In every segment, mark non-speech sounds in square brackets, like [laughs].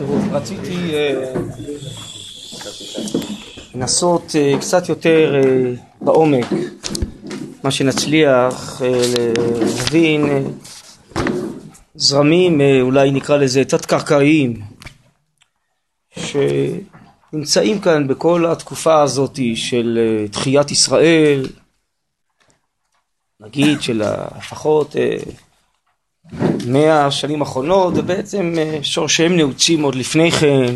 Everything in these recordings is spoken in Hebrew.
תראו, רציתי אה, לנסות אה, קצת יותר אה, בעומק מה שנצליח להבין זרמים אולי נקרא לזה תת-קרקעיים שנמצאים כאן בכל התקופה הזאת של תחיית ישראל נגיד של לפחות מאה השנים האחרונות זה בעצם אה, שורשיהם נעוצים עוד לפני כן,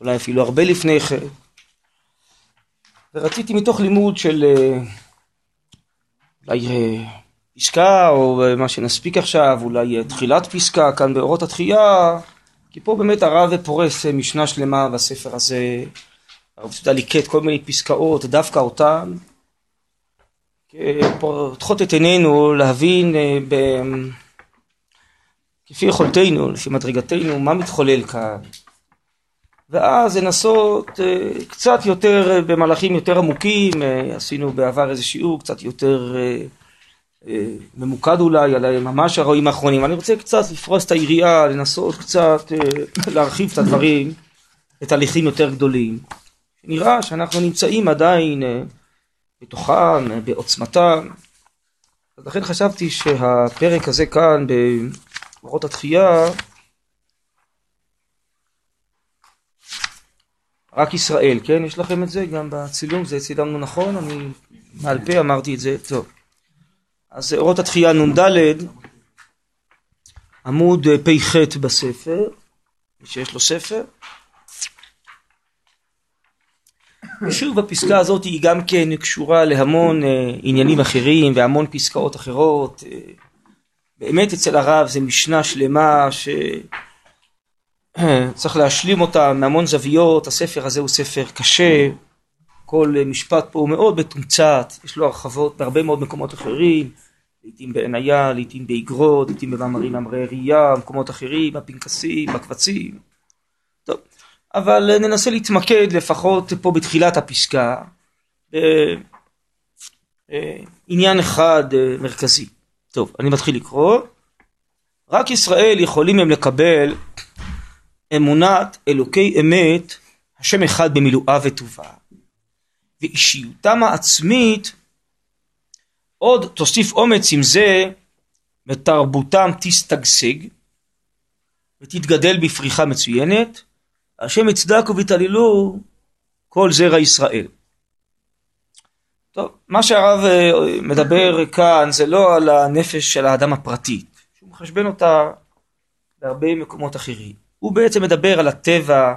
אולי אפילו הרבה לפני כן. ורציתי מתוך לימוד של אה, אולי אה, פסקה או מה שנספיק עכשיו, אולי תחילת פסקה כאן באורות התחייה, כי פה באמת הרב פורס משנה שלמה בספר הזה, הרב צודה ליקט כל מיני פסקאות, דווקא אותן, פותחות את עינינו להבין ב... כפי יכולתנו, לפי מדרגתנו, מה מתחולל כאן. ואז לנסות אה, קצת יותר אה, במהלכים יותר עמוקים, אה, עשינו בעבר איזה שיעור קצת יותר ממוקד אולי על ממש הרואים האחרונים. אני רוצה קצת לפרוס את היריעה, לנסות קצת להרחיב את הדברים לתהליכים יותר גדולים. נראה שאנחנו נמצאים עדיין בתוכם, בעוצמתם. אז לכן חשבתי שהפרק הזה כאן אורות התחייה רק ישראל, כן? יש לכם את זה גם בצילום, זה צילמנו נכון? אני מעל פה אמרתי את זה, טוב. אז אורות התחייה נ"ד, עמוד פ"ח בספר, מי שיש לו ספר. ושוב הפסקה הזאת היא גם כן קשורה להמון אה, עניינים אחרים והמון פסקאות אחרות. אה, באמת אצל הרב זה משנה שלמה שצריך להשלים אותה מהמון זוויות, הספר הזה הוא ספר קשה, כל משפט פה הוא מאוד מתומצת, יש לו הרחבות בהרבה מאוד מקומות אחרים, לעיתים בעניה, לעיתים באגרות, לעיתים במאמרים מאמרי ראייה, במקומות אחרים, בפנקסים, בקבצים. אבל ננסה להתמקד לפחות פה בתחילת הפסקה בעניין אחד אה, מרכזי. טוב, אני מתחיל לקרוא. רק ישראל יכולים הם לקבל אמונת אלוקי אמת, השם אחד במילואה וטובה. ואישיותם העצמית עוד תוסיף אומץ עם זה ותרבותם תשתגשג ותתגדל בפריחה מצוינת, השם יצדקו ויתעללו כל זרע ישראל. טוב, מה שהרב אה, מדבר כאן זה לא על הנפש של האדם הפרטית, שהוא מחשבן אותה בהרבה מקומות אחרים. הוא בעצם מדבר על הטבע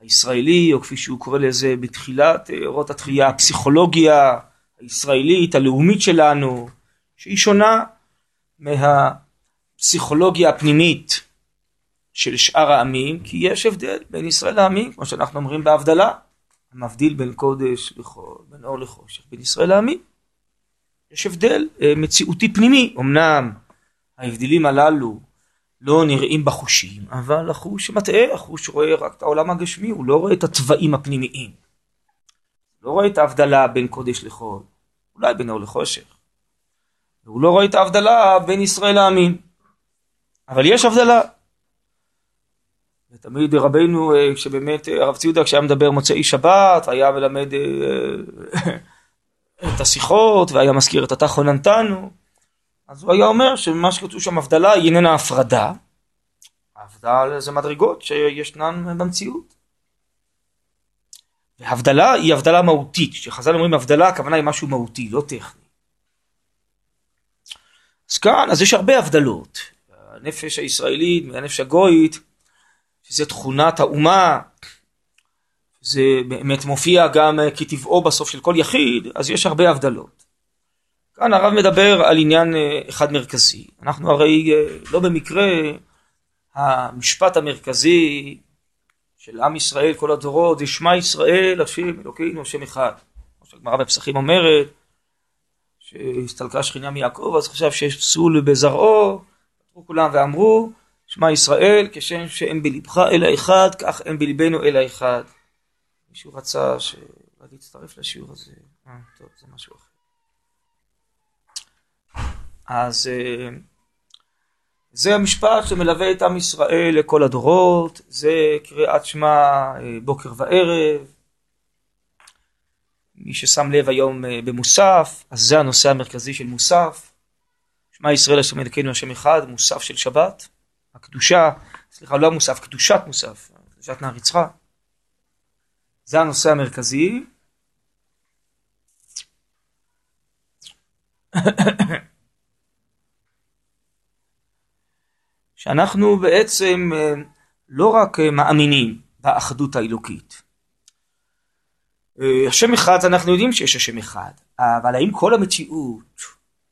הישראלי, או כפי שהוא קורא לזה בתחילת אה, אורות התחייה, הפסיכולוגיה הישראלית, הלאומית שלנו, שהיא שונה מהפסיכולוגיה הפנימית של שאר העמים, כי יש הבדל בין ישראל לעמים, כמו שאנחנו אומרים בהבדלה. המבדיל בין קודש לחול, בין אור לחושך, בין ישראל לעמים. יש הבדל אה, מציאותי פנימי, אמנם ההבדלים הללו לא נראים בחושים, אבל החוש מטעה, החוש רואה רק את העולם הגשמי, הוא לא רואה את הצבעים הפנימיים. לא רואה את ההבדלה בין קודש לחול, אולי בין אור לחושך. והוא לא רואה את ההבדלה בין ישראל לעמים. אבל יש הבדלה. ותמיד רבנו, אה, כשבאמת אה, הרב ציודה, כשהיה מדבר מוצאי שבת, היה מלמד אה, את השיחות, והיה מזכיר את התחון נתנו, אז הוא היה אומר שמה שכתוב שם הבדלה היא איננה הפרדה, ההבדל זה מדרגות שישנן במציאות. והבדלה היא הבדלה מהותית, כשחז"ל אומרים הבדלה הכוונה היא משהו מהותי, לא טכני. אז כאן, אז יש הרבה הבדלות. הנפש הישראלית מהנפש הגויית שזה תכונת האומה, זה באמת מופיע גם כטבעו בסוף של כל יחיד, אז יש הרבה הבדלות. כאן הרב מדבר על עניין אה, אחד מרכזי. אנחנו הרי אה, לא במקרה המשפט המרכזי של עם ישראל כל הדורות זה שמע ישראל השם אלוקינו השם אחד. כמו שהגמרא בפסחים אומרת שהסתלקה שכינה מיעקב אז חשב שיש פסול בזרעו, כולם ואמרו שמע ישראל, כשם שאין בלבך אלא אחד, כך אין בלבנו אלא אחד. מישהו רצה להצטרף לשיעור הזה. אה, טוב, זה משהו אחר. אז, אה, זה המשפט שמלווה את עם ישראל לכל הדורות, זה קריאת שמע אה, בוקר וערב. מי ששם לב היום אה, במוסף, אז זה הנושא המרכזי של מוסף. שמע ישראל השם אלוקינו השם אחד, מוסף של שבת, הקדושה, סליחה לא המוסף, קדושת מוסף, קדושת נער יצחק. זה הנושא המרכזי. [coughs] שאנחנו בעצם אה, לא רק אה, מאמינים באחדות האלוקית. אה, השם אחד, אנחנו יודעים שיש השם אחד, אבל האם כל המציאות,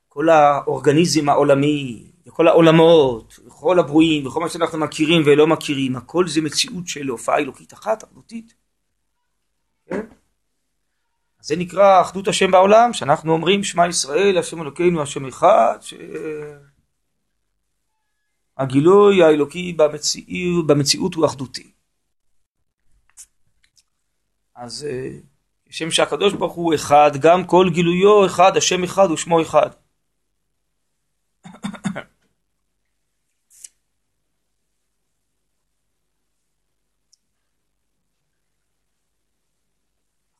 כל האורגניזם העולמי, וכל העולמות, וכל הברואים, וכל מה שאנחנו מכירים ולא מכירים, הכל זה מציאות של הופעה אלוקית אחת, אחדותית? כן? זה נקרא אחדות השם בעולם, שאנחנו אומרים שמע ישראל, השם אלוקינו, השם אחד, ש... הגילוי האלוקי במציאות, במציאות הוא אחדותי. אז אה, כשם שהקדוש ברוך הוא אחד, גם כל גילויו אחד, השם אחד ושמו אחד.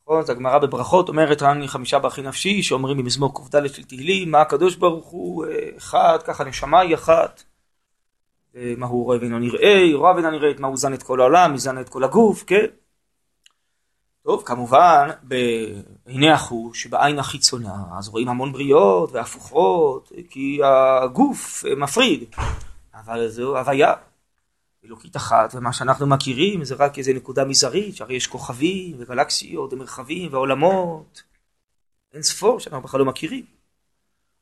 נכון, אז הגמרא בברכות אומרת, רני חמישה ברכי נפשי, שאומרים במזמור קד של תהילים, מה הקדוש ברוך הוא אה, אחד, ככה נשמה היא אחת. מה הוא רואה ואינו נראה, רואה ואינה נראית, מה הוא זן את כל העולם, מזן את כל הגוף, כן? טוב, כמובן, בעיני החוש, בעין החיצונה, אז רואים המון בריאות והפוכות, כי הגוף מפריד, אבל זו הוויה אלוקית אחת, ומה שאנחנו מכירים זה רק איזה נקודה מזערית, שהרי יש כוכבים וגלקסיות ומרחבים ועולמות, אין ספור שאנחנו בכלל לא מכירים,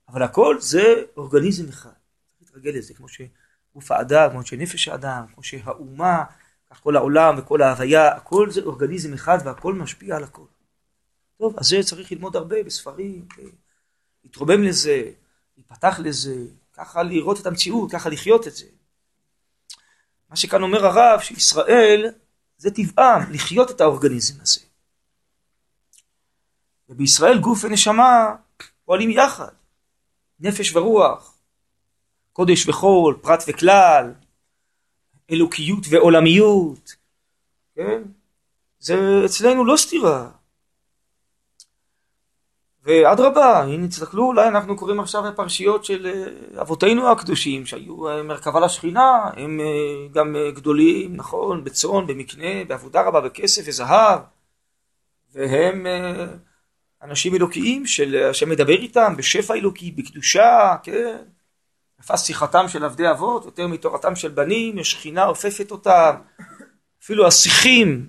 אבל הכל זה אורגניזם אחד, צריך להתרגל לזה, כמו ש... גוף האדם, כמו שנפש האדם, כמו שהאומה, כל העולם וכל ההוויה, הכל זה אורגניזם אחד והכל משפיע על הכל. טוב, אז זה צריך ללמוד הרבה בספרים, להתרומם לזה, להיפתח לזה, ככה לראות את המציאות, ככה לחיות את זה. מה שכאן אומר הרב, שישראל זה טבעם לחיות את האורגניזם הזה. ובישראל גוף ונשמה פועלים יחד, נפש ורוח, קודש וחול, פרט וכלל, אלוקיות ועולמיות, כן? זה אצלנו לא סתירה. ואדרבה, הנה תסתכלו, אולי אנחנו קוראים עכשיו בפרשיות של אה, אבותינו הקדושים, שהיו אה, מרכבה לשכינה, הם אה, גם גדולים, נכון, בצאן, במקנה, בעבודה רבה, בכסף וזהב, והם אנשים אלוקיים של השם מדבר איתם בשפע אלוקי, בקדושה, כן? יפה שיחתם של עבדי אבות, יותר מתורתם של בנים, יש שכינה אופפת אותם, אפילו השיחים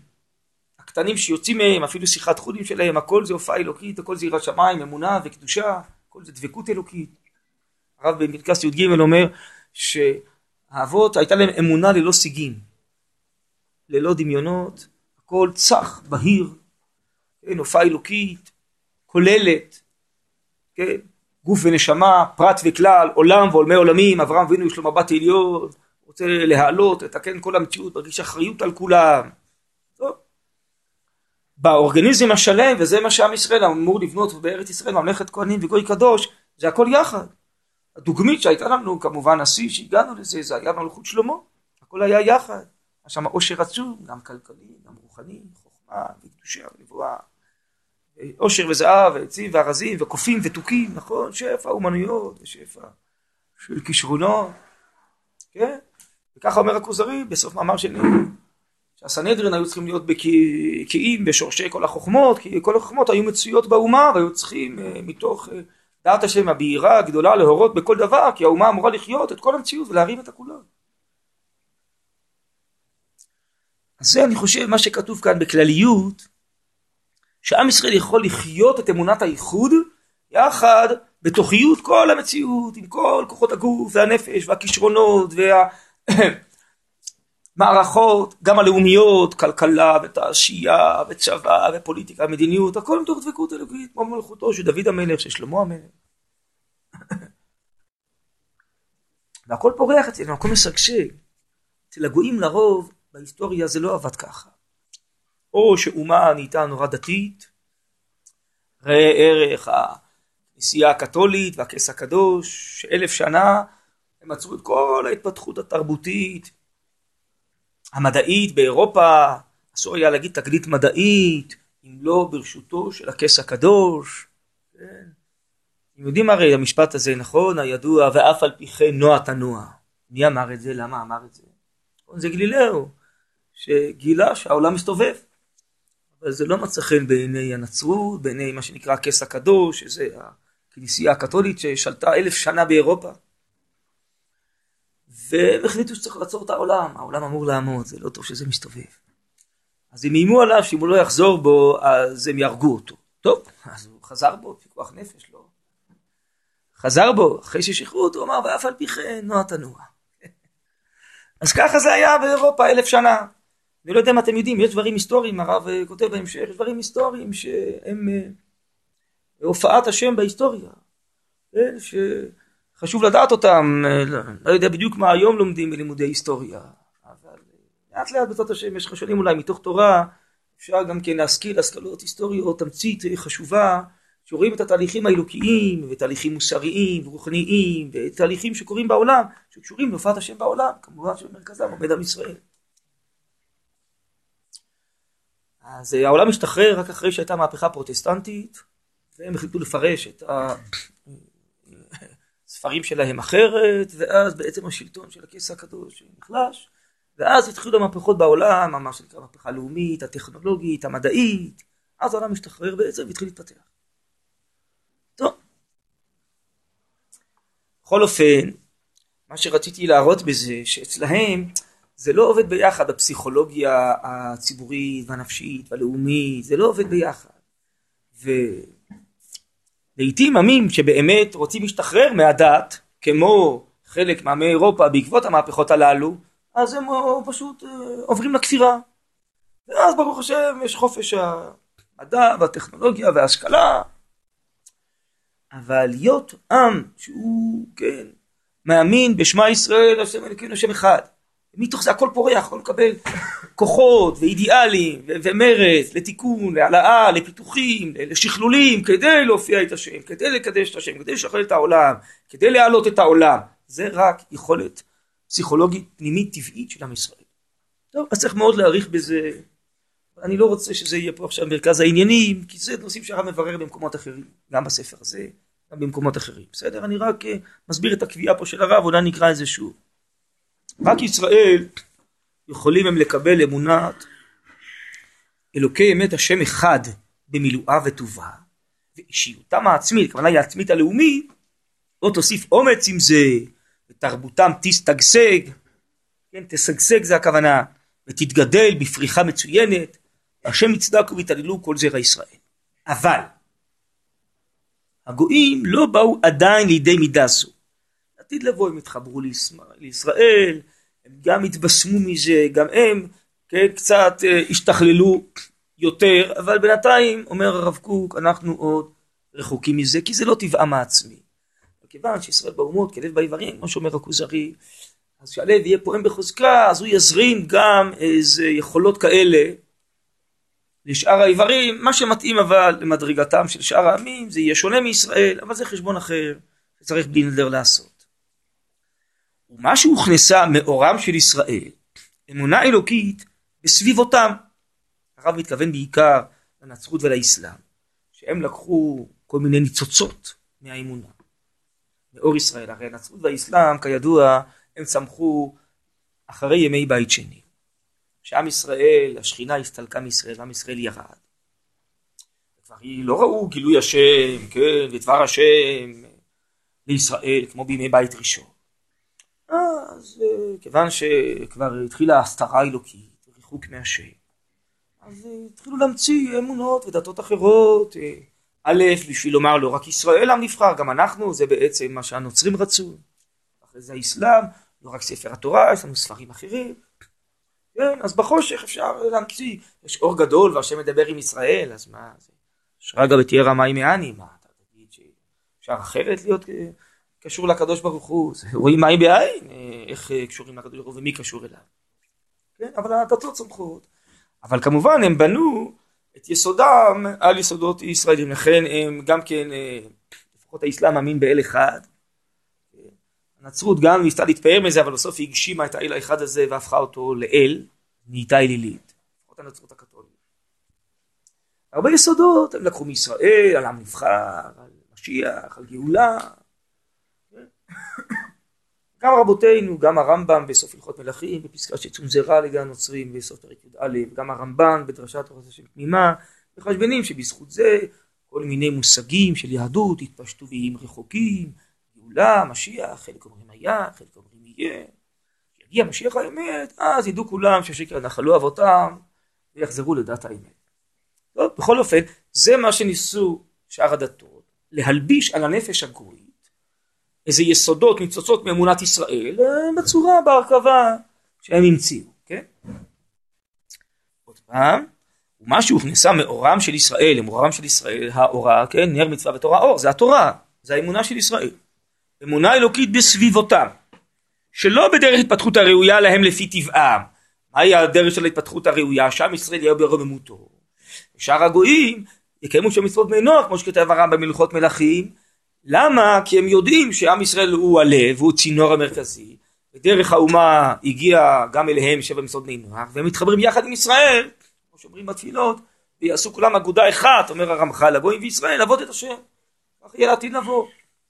הקטנים שיוצאים מהם, אפילו שיחת חודים שלהם, הכל זה הופעה אלוקית, הכל זה יראת שמיים, אמונה וקדושה, הכל זה דבקות אלוקית. הרב בפנקס י"ג אומר שהאבות הייתה להם אמונה ללא סיגים, ללא דמיונות, הכל צח, בהיר, כן, הופעה אלוקית, כוללת, כן, גוף ונשמה, פרט וכלל, עולם ועולמי עולמים, אברהם אבינו יש לו מבט עליון, רוצה להעלות, לתקן כל המציאות, מרגיש אחריות על כולם. באורגניזם השלם, וזה מה שעם ישראל אמור לבנות בארץ ישראל, ממלכת כהנים וגוי קדוש, זה הכל יחד. הדוגמית שהייתה לנו, כמובן השיא שהגענו לזה, זה היה מלכות שלמה, הכל היה יחד. היה שם עושר עצום, גם כלכלי, גם רוחני, חוכמה וקדושה ונבואה. עושר וזהב ועצים וארזים וקופים ותוכים, נכון? שפע אומנויות ושפע של כישרונות, כן? וככה אומר הכוזרי בסוף מאמר שני, שהסנהדרין היו צריכים להיות בקיאים בשורשי כל החוכמות, כי כל החוכמות היו מצויות באומה והיו צריכים אה, מתוך אה, דעת השם הבהירה הגדולה להורות בכל דבר, כי האומה אמורה לחיות את כל המציאות ולהרים את הכולם. אז זה אני חושב מה שכתוב כאן בכלליות שעם ישראל יכול לחיות את אמונת הייחוד יחד בתוכיות כל המציאות עם כל כוחות הגוף והנפש והכישרונות [clears throat] והמערכות גם הלאומיות, כלכלה ותעשייה וצבא ופוליטיקה, מדיניות, הכל מתוך דבקות אלוקית כמו מלכותו של דוד המלך, של שלמה המלך. [laughs] והכל פורח אצלנו, הכל משגשג. אצל הגויים לרוב בהיסטוריה זה לא עבד ככה. או שאומה נהייתה נורא דתית, ראה ערך הכנסייה הקתולית והכס הקדוש, שאלף שנה הם עצרו את כל ההתפתחות התרבותית, המדעית באירופה, אסור היה להגיד תגלית מדעית, אם לא ברשותו של הכס הקדוש. כן. אתם יודעים הרי המשפט הזה, נכון? הידוע, ואף על פי כן נוע תנוע. מי אמר את זה? למה אמר את זה? זה גלילאו, שגילה שהעולם מסתובב. אבל זה לא מצא חן בעיני הנצרות, בעיני מה שנקרא הכס הקדוש, שזה הכנסייה הקתולית ששלטה אלף שנה באירופה. והם החליטו שצריך לעצור את העולם, העולם אמור לעמוד, זה לא טוב שזה מסתובב. אז הם איימו עליו שאם הוא לא יחזור בו, אז הם יהרגו אותו. טוב, אז הוא חזר בו, פיקוח נפש, לא. חזר בו, אחרי ששחררו אותו, הוא אמר, ואף על פי כן, נוע תנוע. אז ככה זה היה באירופה אלף שנה. אני לא יודע אם אתם יודעים, יש דברים היסטוריים, הרב אה, כותב בהמשך, יש דברים היסטוריים שהם אה, הופעת השם בהיסטוריה. כן, שחשוב לדעת אותם, אה, לא, יודע בדיוק מה היום לומדים בלימודי היסטוריה, אבל לאט לאט בעזרת השם יש לך שואלים אולי מתוך תורה, אפשר גם כן להשכיל השכלות היסטוריות, תמצית חשובה, שרואים את התהליכים האלוקיים, ותהליכים מוסריים, ורוחניים, ותהליכים שקורים בעולם, שקשורים להופעת השם בעולם, כמובן שבמרכזם עומד עם ישראל. אז אה, העולם השתחרר רק אחרי שהייתה מהפכה פרוטסטנטית, והם החליטו לפרש את הספרים שלהם אחרת, ואז בעצם השלטון של הכס הקדוש נחלש, ואז התחילו המהפכות בעולם, מה שנקרא המהפכה הלאומית, הטכנולוגית, המדעית, אז העולם השתחרר בעצם והתחיל להתפתח. טוב. בכל אופן, מה שרציתי להראות בזה, שאצלהם זה לא עובד ביחד, הפסיכולוגיה הציבורית והנפשית והלאומית, זה לא עובד ביחד. ולעיתים עמים שבאמת רוצים להשתחרר מהדת, כמו חלק מעמי אירופה בעקבות המהפכות הללו, אז הם פשוט אה, עוברים לכפירה. ואז ברוך השם יש חופש המדע והטכנולוגיה וההשכלה. אבל להיות עם שהוא, כן, מאמין בשמע ישראל, השם אלוקינו השם אחד. מתוך זה הכל פורח, הכל מקבל כוחות ואידיאלים ומרץ לתיקון, להעלאה, לפיתוחים, לשכלולים, כדי להופיע את השם, כדי לקדש את השם, כדי לשחרר את העולם, כדי להעלות את העולם. זה רק יכולת פסיכולוגית פנימית טבעית של עם ישראל. טוב, אז צריך מאוד להעריך בזה. אני לא רוצה שזה יהיה פה עכשיו מרכז העניינים, כי זה נושאים שהרב מברר במקומות אחרים, גם בספר הזה, גם במקומות אחרים. בסדר? אני רק אה, מסביר את הקביעה פה של הרב, אולי נקרא את זה שוב. רק ישראל יכולים הם לקבל אמונת אלוקי אמת השם אחד במילואה וטובה, ואישיותם העצמית, הכוונה היא העצמית הלאומית, לא תוסיף אומץ עם זה, ותרבותם תשתגשג, כן, תשגשג זה הכוונה, ותתגדל בפריחה מצוינת, והשם יצדקו ויתעללו כל זרע ישראל. אבל הגויים לא באו עדיין לידי מידה זו. עתיד לבוא הם יתחברו לישראל, הם גם יתבשמו מזה, גם הם כן, קצת אה, השתכללו יותר, אבל בינתיים, אומר הרב קוק, אנחנו עוד רחוקים מזה, כי זה לא טבעם העצמי. כיוון שישראל באומות כלב באיברים, כמו שאומר הכוזרי, אז שהלב יהיה פועם בחוזקה, אז הוא יזרים גם איזה יכולות כאלה לשאר האיברים, מה שמתאים אבל למדרגתם של שאר העמים, זה יהיה שונה מישראל, אבל זה חשבון אחר שצריך בלי נדר לעשות. ומה שהוכנסה מאורם של ישראל, אמונה אלוקית בסביבותם. הרב מתכוון בעיקר לנצרות ולאסלאם, שהם לקחו כל מיני ניצוצות מהאמונה. מאור ישראל, הרי הנצרות והאסלאם כידוע הם צמחו אחרי ימי בית שני. שעם ישראל, השכינה הסתלקה מישראל ועם ישראל ירד. כבר לא ראו גילוי השם, כן, ודבר השם לישראל כמו בימי בית ראשון. אז אה, כיוון שכבר התחילה הסתרה האלוקית, ריחוק מהשם, אז אה, התחילו להמציא אמונות ודתות אחרות. אה, א', בשביל לומר לא רק ישראל עם נבחר, גם אנחנו, זה בעצם מה שהנוצרים רצו. אחרי זה האסלאם, לא רק ספר התורה, יש לנו ספרים אחרים. כן, אז בחושך אפשר להמציא, יש אור גדול והשם מדבר עם ישראל, אז מה זה? שרגא ותהיה רמאי מעני, מה אתה תגיד שאפשר אחרת להיות קשור לקדוש ברוך הוא, רואים מים בעין, איך קשורים לקדוש ברוך הוא ומי קשור אליו. כן, אבל הדתות צומחות. אבל כמובן הם בנו את יסודם על יסודות ישראלים, לכן הם גם כן, לפחות האסלאם מאמין באל אחד. הנצרות גם ניסתה להתפאר מזה, אבל בסוף היא הגשימה את האל האחד הזה והפכה אותו לאל, נהייתה אלילית. לפחות הנצרות הקתולית. הרבה יסודות הם לקחו מישראל, על עם נבחר, על משיח, על גאולה. גם רבותינו, גם הרמב"ם בסוף הלכות מלכים, בפסקה שצונזרה על ידי הנוצרים בסוף פרק י"א, גם הרמב"ן בדרשת תורת השם תמימה, מחשבנים שבזכות זה כל מיני מושגים של יהדות התפשטו ויהיים רחוקים, גאולה, משיח, חלק אומרים היה, חלק אומרים יהיה, כשיגיע משיח האמת, אז ידעו כולם ששקר נחלו אבותם ויחזרו לדת האמת. טוב, בכל אופן, זה מה שניסו שאר הדתות, להלביש על הנפש הגוי איזה יסודות, ניצוצות מאמונת ישראל, אה, בצורה, בהרכבה שהם המציאו, כן? עוד פעם, ומה שהוכנסה מאורם של ישראל, למאורם של ישראל, האורה, כן, נר מצווה ותורה אור, זה התורה, זה האמונה של ישראל. אמונה אלוקית בסביבותם, שלא בדרך התפתחות הראויה להם לפי טבעם. מהי הדרך של ההתפתחות הראויה? שם ישראל יהיה ברוממותו. שאר הגויים יקיימו שם מצוות בני נוח, כמו שכתב הרמב"ם במלכות מלכים, למה? כי הם יודעים שעם ישראל הוא הלב, הוא צינור המרכזי, ודרך האומה הגיע גם אליהם שבע מצוות בני נוח, והם מתחברים יחד עם ישראל, כמו שאומרים בתפילות, ויעשו כולם אגודה אחת, אומר הרמח"ל, הגויים וישראל, לעבוד את השם. כך יהיה לעתיד לבוא.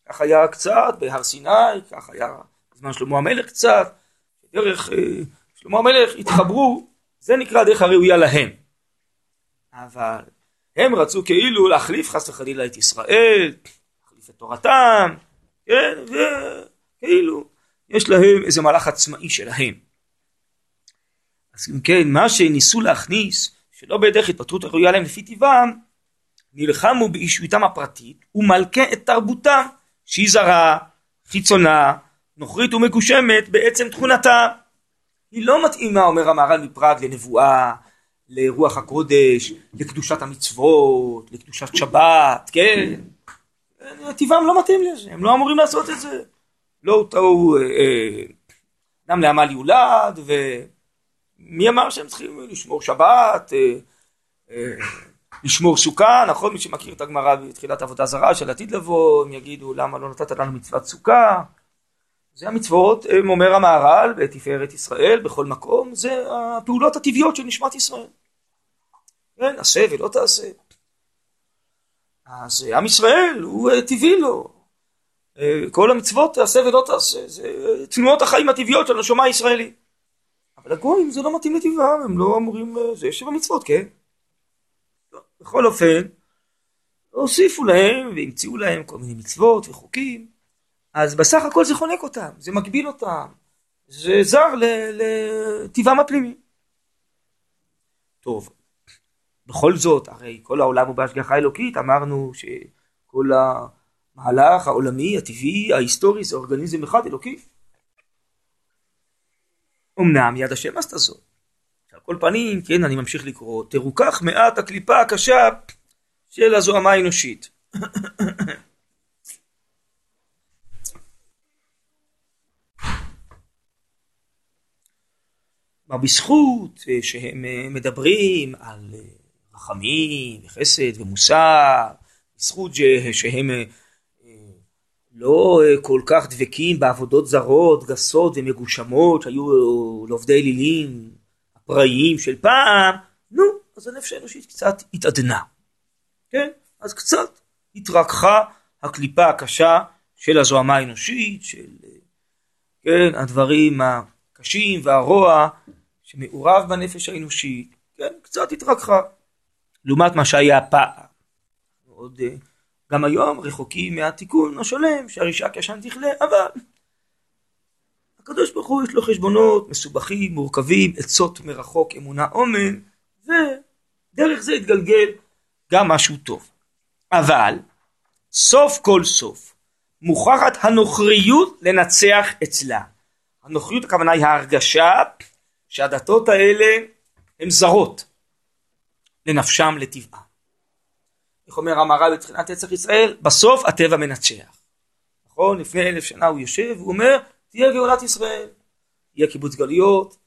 כך היה קצת בהר סיני, כך היה בזמן שלמה המלך קצת, דרך אה, שלמה המלך התחברו, זה נקרא הדרך הראויה להם. אבל הם רצו כאילו להחליף חס וחלילה את ישראל, תורתם, כן, וכאילו יש להם איזה מהלך עצמאי שלהם. אז אם כן, מה שניסו להכניס, שלא בדרך התפטרות הראויה להם לפי טבעם, נלחמו באישויתם הפרטית ומלכה את תרבותם, שהיא זרה, חיצונה, נוכרית ומגושמת בעצם תכונתה. היא לא מתאימה, אומר המהר"ל מפראג, לנבואה, לרוח הקודש, לקדושת המצוות, לקדושת שבת, כן? טבעם לא מתאים לזה, הם לא אמורים לעשות את זה. לא טעו אה, אה, אדם לעמל יולד, ומי אמר שהם צריכים לשמור שבת, אה, לשמור סוכה, נכון? מי שמכיר את הגמרא בתחילת עבודה זרה של עתיד לבוא, הם יגידו למה לא נתת לנו מצוות סוכה. זה המצוות, אומר המהר"ל בתפארת ישראל, בכל מקום, זה הפעולות הטבעיות של נשמת ישראל. כן, עשה ולא תעשה. אז עם ישראל הוא אה, טבעי לו. אה, כל המצוות תעשה ולא תעשה, זה תנועות החיים הטבעיות של הנשמה הישראלי. אבל הגויים זה לא מתאים לטבעם, הם לא אמורים, אה, זה שבע מצוות, כן? לא, בכל אופן, הוסיפו להם והמציאו להם כל מיני מצוות וחוקים, אז בסך הכל זה חונק אותם, זה מגביל אותם, זה זר לטבעם הפנימי. טוב, בכל זאת, הרי כל העולם הוא בהשגחה אלוקית, אמרנו שכל המהלך העולמי, הטבעי, ההיסטורי, זה אורגניזם אחד אלוקי. אמנם יד השם עשתה זאת. על כל פנים, כן, אני ממשיך לקרוא, תרוכך מעט הקליפה הקשה של הזוהמה האנושית. [clears throat] בזכות שהם מדברים על רחמים וחסד ומוסר, בזכות שהם אה, לא אה, כל כך דבקים בעבודות זרות, גסות ומגושמות שהיו לעובדי אלילים הפראיים של פעם, נו, אז הנפש האנושית קצת התעדנה, כן? אז קצת התרככה הקליפה הקשה של הזוהמה האנושית, של כן, הדברים הקשים והרוע שמעורב בנפש האנושית, כן, קצת התרככה. לעומת מה שהיה פעם. עוד אה, גם היום רחוקים מהתיקון השלם שהרישה כישן תכלה, אבל הקדוש ברוך הוא יש לו חשבונות מסובכים, מורכבים, עצות מרחוק, אמונה אומן, ודרך זה יתגלגל גם משהו טוב. אבל סוף כל סוף מוכרחת הנוכריות לנצח אצלה. הנוכריות הכוונה היא ההרגשה שהדתות האלה הן זרות. לנפשם לטבעה. איך אומר המהר"ל בתחילת נצח ישראל? בסוף הטבע מנצח. נכון? לפני אלף שנה הוא יושב, הוא אומר, תהיה גאולת ישראל. יהיה קיבוץ גלויות,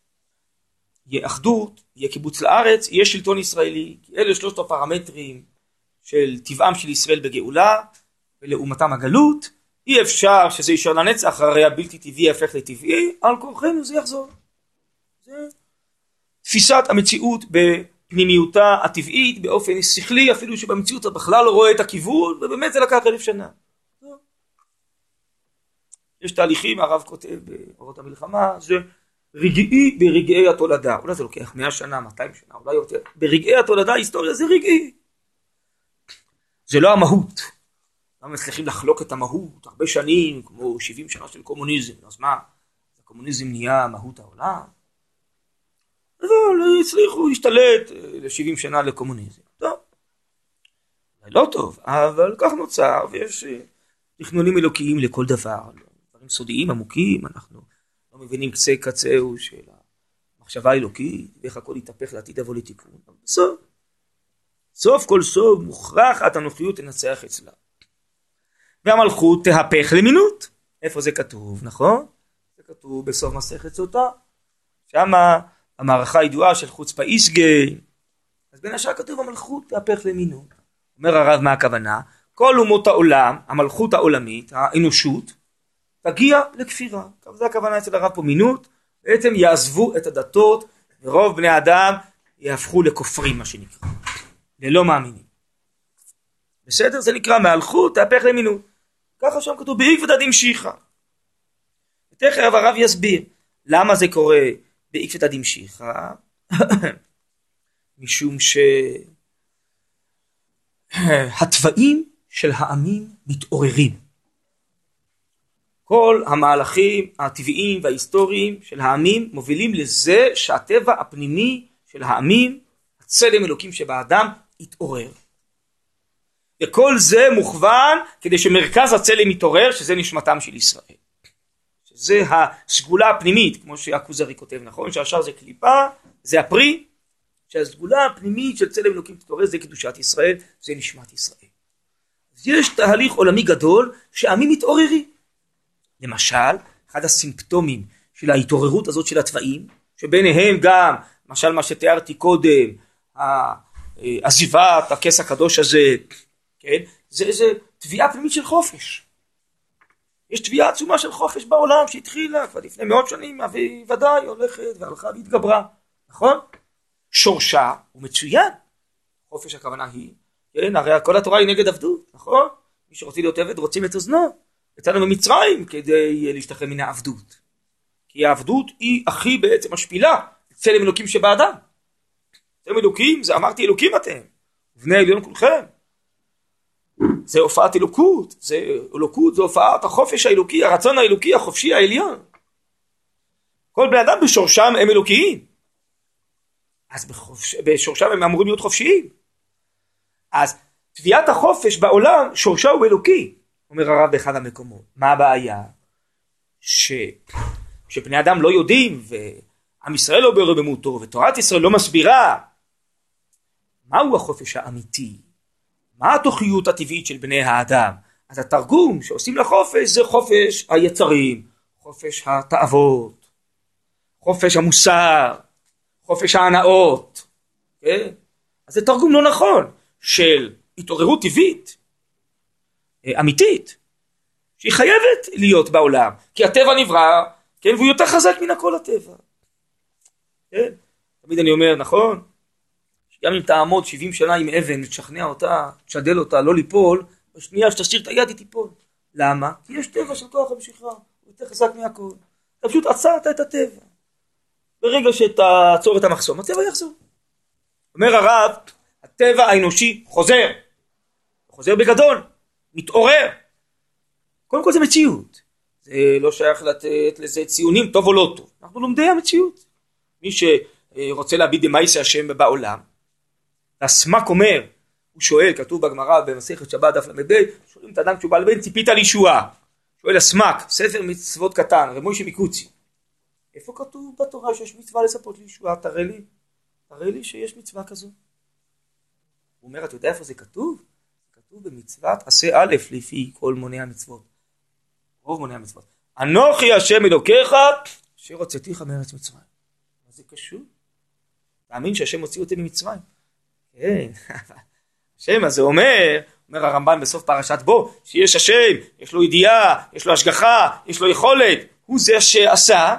יהיה אחדות, יהיה קיבוץ לארץ, יהיה שלטון ישראלי. אלה שלושת הפרמטרים של טבעם של ישראל בגאולה, ולעומתם הגלות, אי אפשר שזה יישאר לנצח, הרי הבלתי טבעי יהפך לטבעי, על כורחנו זה יחזור. זה תפיסת המציאות בפנימיותה הטבעית באופן שכלי, אפילו שבמציאות אתה בכלל לא רואה את הכיוון, ובאמת זה לקח אלף שנה. יש תהליכים, הרב כותב באורות המלחמה, זה רגעי ברגעי התולדה. אולי זה לוקח מאה שנה, 200 שנה, אולי יותר. ברגעי התולדה ההיסטוריה זה רגעי. זה לא המהות. לא מצליחים לחלוק את המהות הרבה שנים, כמו 70 שנה של קומוניזם. אז מה, הקומוניזם נהיה מהות העולם? אבל הצליחו להשתלט אה, ל-70 שנה לקומוניזם. טוב. לא טוב, אבל כך נוצר, ויש אה, תכנונים אלוקיים לכל דבר. דברים סודיים עמוקים, אנחנו לא מבינים קצה קצהו של המחשבה האלוקית, ואיך הכל יתהפך לעתיד אבוא לתיקון. אבל בסוף, סוף כל סוף מוכרחת הנוחיות תנצח אצלה. והמלכות תהפך למינות. איפה זה כתוב, נכון? זה כתוב בסוף מסכת סוטה. שמה המערכה הידועה של חוצפה איסגי. אז בין השאר כתוב המלכות תהפך למינות. אומר הרב מה הכוונה? כל אומות העולם, המלכות העולמית, האנושות, תגיע לכפירה. זה הכוונה אצל הרב פה מינות, בעצם יעזבו את הדתות, ורוב בני אדם יהפכו לכופרים מה שנקרא, ללא מאמינים. בסדר? זה נקרא מהלכות תהפך למינות. ככה שם כתוב בעקבתא דמשיחא. תכף הרב יסביר למה זה קורה בעקבתא דמשיחא, [laughs] משום שהתוואים של העמים מתעוררים. כל המהלכים הטבעיים וההיסטוריים של העמים מובילים לזה שהטבע הפנימי של העמים, הצלם אלוקים שבאדם, יתעורר. וכל זה מוכוון כדי שמרכז הצלם יתעורר, שזה נשמתם של ישראל. שזה הסגולה הפנימית, כמו שהכוזרי כותב, נכון? שהשאר זה קליפה, זה הפרי, שהסגולה הפנימית של צלם אלוקים תתעורר זה קדושת ישראל, זה נשמת ישראל. אז יש תהליך עולמי גדול שעמים מתעוררים. למשל, אחד הסימפטומים של ההתעוררות הזאת של התוואים, שביניהם גם, למשל מה שתיארתי קודם, עזיבת הכס הקדוש הזה, כן? זה איזה תביעה פנימית של חופש. יש תביעה עצומה של חופש בעולם שהתחילה כבר לפני מאות שנים, והיא ודאי הולכת והלכה והתגברה, נכון? שורשה הוא מצוין. חופש הכוונה היא, כן, הרי כל התורה היא נגד עבדות, נכון? מי שרוצה להיות עבד רוצים את אוזנו. יצאנו ממצרים כדי להשתחרר מן העבדות. כי העבדות היא הכי בעצם משפילה, צלם אלוקים שבאדם. צלם אלוקים, זה אמרתי אלוקים אתם, בני עליון כולכם. זה הופעת אלוקות, זה אלוקות, זה הופעת החופש האלוקי, הרצון האלוקי החופשי העליון. כל בני אדם בשורשם הם אלוקיים. אז בחופש, בשורשם הם אמורים להיות חופשיים. אז תביעת החופש בעולם שורשה הוא אלוקי. אומר הרב באחד המקומות. מה הבעיה? ש... שבני אדם לא יודעים ועם ישראל לא ברוממותו ותורת ישראל לא מסבירה מהו החופש האמיתי? מה התוכיות הטבעית של בני האדם? אז התרגום שעושים לחופש זה חופש היצרים, חופש התאוות, חופש המוסר, חופש ההנאות, כן? אז זה תרגום לא נכון של התעוררות טבעית אה, אמיתית, שהיא חייבת להיות בעולם, כי הטבע נברא, כן, והוא יותר חזק מן הכל הטבע. כן? תמיד אני אומר, נכון? גם אם תעמוד 70 שנה עם אבן, תשכנע אותה, תשדל אותה, לא ליפול, בשנייה שתשאיר את היד היא תיפול. למה? כי יש טבע של כוח המשיכה, הוא יותר חזק מהכל. אתה פשוט עצרת את הטבע. ברגע שתעצור את המחסום, הטבע יחזור. אומר הרב, הטבע האנושי חוזר. חוזר בגדול. מתעורר. קודם כל זה מציאות. זה לא שייך לתת לזה ציונים טוב או לא טוב. אנחנו לומדי המציאות. מי שרוצה להביט דמייסה השם בעולם, הסמ"ק אומר, הוא שואל, כתוב בגמרא במסכת שבת דף ל"ב, שואלים את האדם כשהוא בא לבן, ציפית לישועה. שואל הסמ"ק, ספר מצוות קטן, רב מוישה מקוצי. איפה כתוב בתורה שיש מצווה לספות לישועה? תראה לי, תראה לי שיש מצווה כזו. הוא אומר, אתה יודע איפה זה כתוב? כתוב במצוות עשה א' לפי כל מוני המצוות. רוב מוני המצוות. אנוכי השם אלוקיך אשר הוצאתיך מארץ מצרים. מה זה קשור? תאמין שהשם הוציא אותי ממצרים. כן, [laughs] השם הזה אומר, אומר הרמב"ן בסוף פרשת בו, שיש השם, יש לו ידיעה, יש לו השגחה, יש לו יכולת, הוא זה שעשה,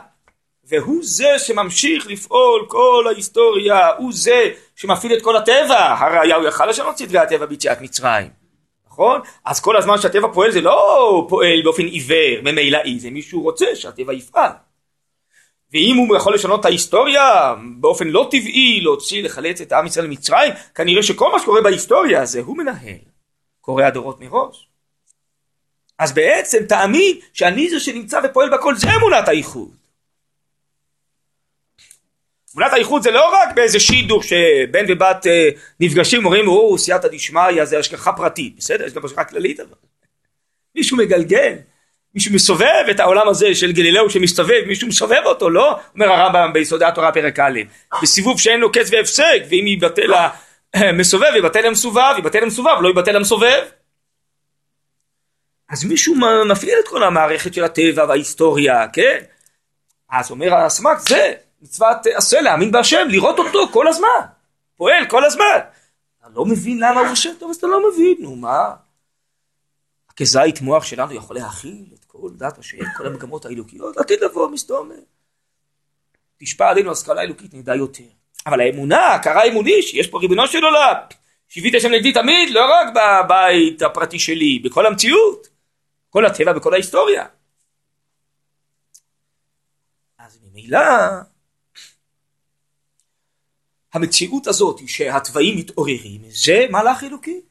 והוא זה שממשיך לפעול כל ההיסטוריה, הוא זה שמפעיל את כל הטבע, הראיה הוא יכל לשנות סדרי הטבע ביציאת מצרים, נכון? אז כל הזמן שהטבע פועל זה לא פועל באופן עיוור, ממילאי, זה מישהו רוצה שהטבע יפעל. ואם הוא יכול לשנות את ההיסטוריה באופן לא טבעי, להוציא, לחלץ את עם ישראל ממצרים, כנראה שכל מה שקורה בהיסטוריה הזה הוא מנהל, קורא הדורות מראש. אז בעצם תאמין שאני זה שנמצא ופועל בכל זה אמונת האיחוד. אמונת האיחוד זה לא רק באיזה שידוך שבן ובת אה, נפגשים אומרים או סייעתא דשמיא זה השגחה פרטית בסדר יש גם השגחה כללית אבל מישהו מגלגל מישהו מסובב את העולם הזה של גלילאו שמסתובב, מישהו מסובב אותו, לא? אומר הרמב"ם ביסודי התורה פרק א', בסיבוב שאין לו קץ והפסק, ואם יבטל [clears throat] המסובב, יבטל המסובב, יבטל המסובב, לא יבטל המסובב. אז מישהו מפעיל את כל המערכת של הטבע וההיסטוריה, כן? אז אומר הסמ"ק, זה מצוות עשה להאמין בהשם, לראות אותו כל הזמן, פועל כל הזמן. אתה לא מבין למה הוא השם? טוב, אז אתה לא מבין, נו מה? כזית מוח שלנו יכול להכיל כל דת השם, כל המגמות האלוקיות, עתיד לבוא מסתום. תשפע עלינו השכלה אלוקית, נדע יותר. אבל האמונה, הכרה אמוני, שיש פה ריבונו של עולם, שיבית השם נגדי תמיד, לא רק בבית הפרטי שלי, בכל המציאות, כל הטבע וכל ההיסטוריה. אז ממילא, המציאות הזאת שהתוואים מתעוררים, זה מהלך אלוקי.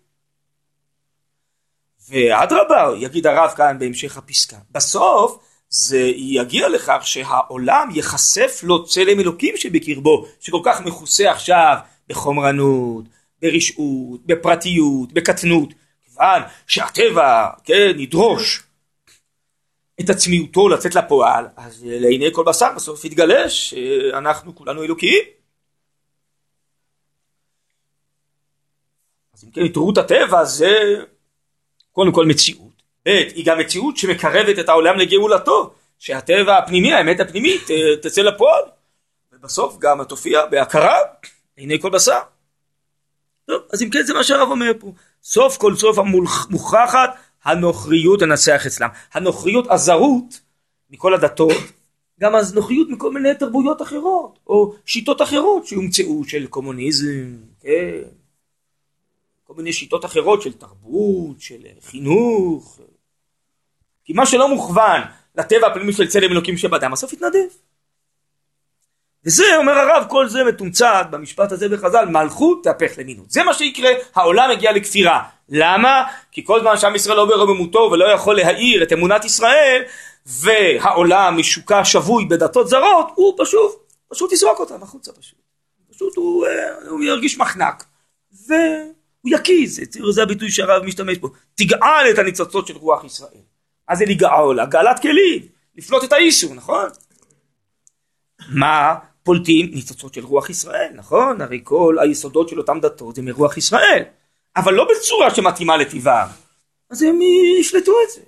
ואדרבה, יגיד הרב כאן בהמשך הפסקה. בסוף זה יגיע לכך שהעולם ייחשף לו צלם אלוקים שבקרבו, שכל כך מכוסה עכשיו בחומרנות, ברשעות, בפרטיות, בקטנות. כיוון שהטבע, כן, ידרוש את עצמיותו לצאת לפועל, אז לעיני כל בשר בסוף יתגלה שאנחנו כולנו אלוקיים. אז אם כן, התעוררות הטבע זה קודם כל מציאות, ב' היא גם מציאות שמקרבת את העולם לגאולתו, שהטבע הפנימי, האמת הפנימית תצא לפועל, ובסוף גם תופיע בהכרה, עיני כל בשר. טוב, אז אם כן זה מה שהרב אומר פה, סוף כל סוף המוכחת הנוכריות הנצח אצלם, הנוכריות הזרות מכל הדתות, גם הנוכריות מכל מיני תרבויות אחרות, או שיטות אחרות שהומצאו של קומוניזם, כן, כל מיני שיטות אחרות של תרבות, של חינוך. כי מה שלא מוכוון לטבע הפנימי של צלם אלוקים שבאדם, הסוף יתנדב. וזה, אומר הרב, כל זה מתומצת במשפט הזה בחז"ל, מלכות תהפך למינות. זה מה שיקרה, העולם יגיע לכפירה. למה? כי כל זמן שעם ישראל לא ברוממותו ולא יכול להאיר את אמונת ישראל, והעולם משוקע שבוי בדתות זרות, הוא פשוט, פשוט יזרוק אותם החוצה פשוט. פשוט הוא, אה, הוא ירגיש מחנק. ו... הוא יקיז, זה הביטוי שהרב משתמש בו, תגאל את הניצוצות של רוח ישראל. מה זה לגאול? הגאלת כלים, לפלוט את האיסור, נכון? מה פולטים? ניצוצות של רוח ישראל, נכון? הרי כל היסודות של אותם דתות זה מרוח ישראל, אבל לא בצורה שמתאימה לטבעם. אז הם ישלטו את זה,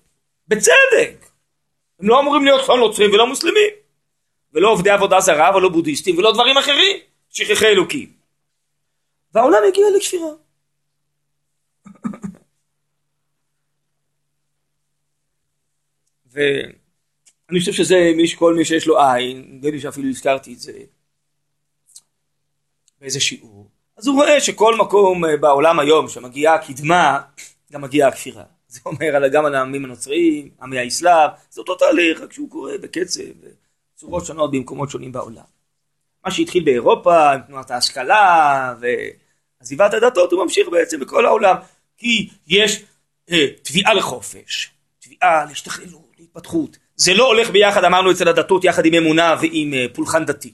בצדק. הם לא אמורים להיות לא נוצרים ולא מוסלמים, ולא עובדי עבודה זרה ולא בודהיסטים ולא דברים אחרים, שכחי אלוקים. והעולם הגיע לכפירה. ואני חושב שזה מי שכל מי שיש לו עין, נדמה לי שאפילו הזכרתי את זה באיזה שיעור, אז הוא רואה שכל מקום אה, בעולם היום שמגיעה הקדמה, גם מגיעה הכפירה. זה אומר גם על העמים הנוצריים, עמי האסלאם, זה אותו תהליך, רק שהוא קורה בקצב, בצורות שונות במקומות שונים בעולם. מה שהתחיל באירופה עם תנועת ההשכלה ועזיבת הדתות, הוא ממשיך בעצם בכל העולם. כי יש אה, תביעה לחופש, תביעה להשתכללות, להתפתחות. זה לא הולך ביחד, אמרנו אצל הדתות, יחד עם אמונה ועם אה, פולחן דתי.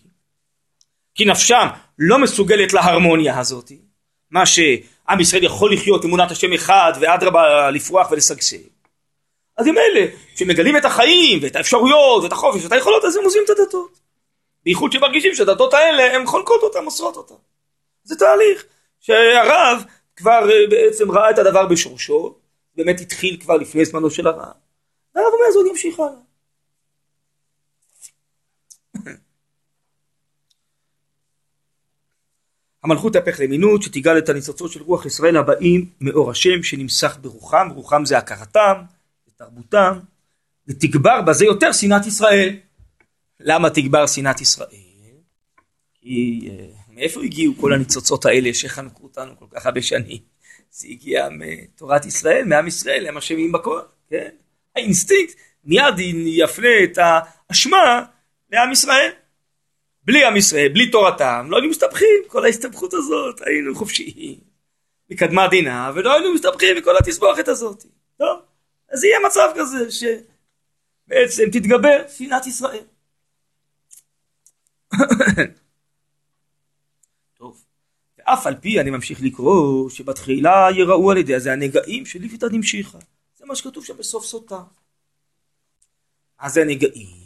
כי נפשם לא מסוגלת להרמוניה הזאת, מה שעם ישראל יכול לחיות אמונת השם אחד ואדרבה לפרוח ולשגשג. אז עם אלה שמגלים את החיים ואת האפשרויות ואת החופש ואת היכולות אז הם עוזבים את הדתות. בייחוד שמרגישים שהדתות האלה הן חולקות אותן, מוסרות אותן. זה תהליך שהרב כבר אה, בעצם ראה את הדבר בשורשו, באמת התחיל כבר לפני זמנו של הרב, והרב אומר זה עוד ימשיך הלאה. המלכות תהפך למינות שתגאל את הניצוצות של רוח ישראל הבאים מאור השם שנמסך ברוחם, רוחם זה הכרתם, זה תרבותם, ותגבר בזה יותר שנאת ישראל. למה תגבר שנאת ישראל? כי אה, מאיפה הגיעו כל הניצוצות האלה שחנקו אותנו כל כך הרבה שנים? זה הגיע מתורת ישראל, מעם ישראל, הם אשמים בכל, כן? האינסטינקט מיד יפנה את האשמה לעם ישראל. בלי עם ישראל, בלי תורתם, לא היינו מסתבכים, כל ההסתבכות הזאת, היינו חופשיים, מקדמת דינה, ולא היינו מסתבכים מכל התסבוכת הזאת. טוב, אז יהיה מצב כזה שבעצם תתגבר שנאת ישראל. [coughs] טוב, ואף על פי אני ממשיך לקרוא שבתחילה יראו על ידי, זה הנגעים של ליפתא דמשיחא. זה מה שכתוב שם בסוף סוטה. זה הנגעים?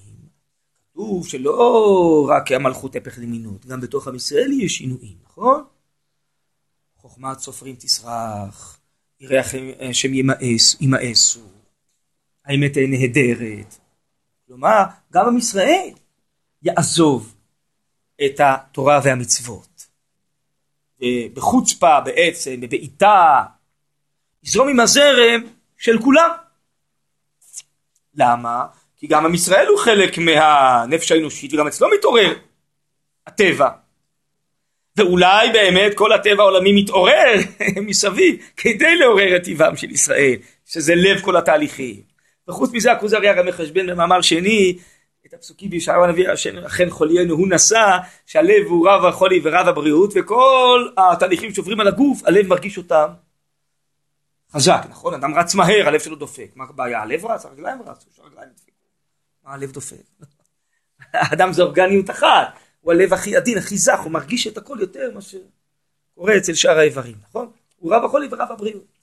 כתוב שלא רק המלכות הפך למינות, גם בתוך עם ישראל יש שינויים, נכון? חוכמת סופרים תסרח, יראה השם ימאסו, האמת נהדרת. כלומר, גם עם ישראל יעזוב את התורה והמצוות. בחוצפה בעצם, בבעיטה, יזרום עם הזרם של כולם. למה? כי גם עם ישראל הוא חלק מהנפש האנושית וגם אצלו מתעורר הטבע. ואולי באמת כל הטבע העולמי מתעורר [laughs] מסביב כדי לעורר את טבעם של ישראל, שזה לב כל התהליכים. וחוץ מזה הכוזרי הרי מחשבן במאמר שני את הפסוקים בישעיהו הנביא, אכן חוליינו הוא נשא, שהלב הוא רב החולי ורב הבריאות, וכל התהליכים שעוברים על הגוף, הלב מרגיש אותם חזק, נכון? אדם רץ מהר, הלב שלו דופק. מה הבעיה? הלב רץ, הרגליים רצו, שהרגליים דפקו. מה הלב דופק? [laughs] האדם זה אורגניות אחת, הוא הלב הכי עדין, הכי זך, הוא מרגיש את הכל יותר מאשר קורה אצל שאר האיברים, נכון? הוא רב החולי ורב הבריאות.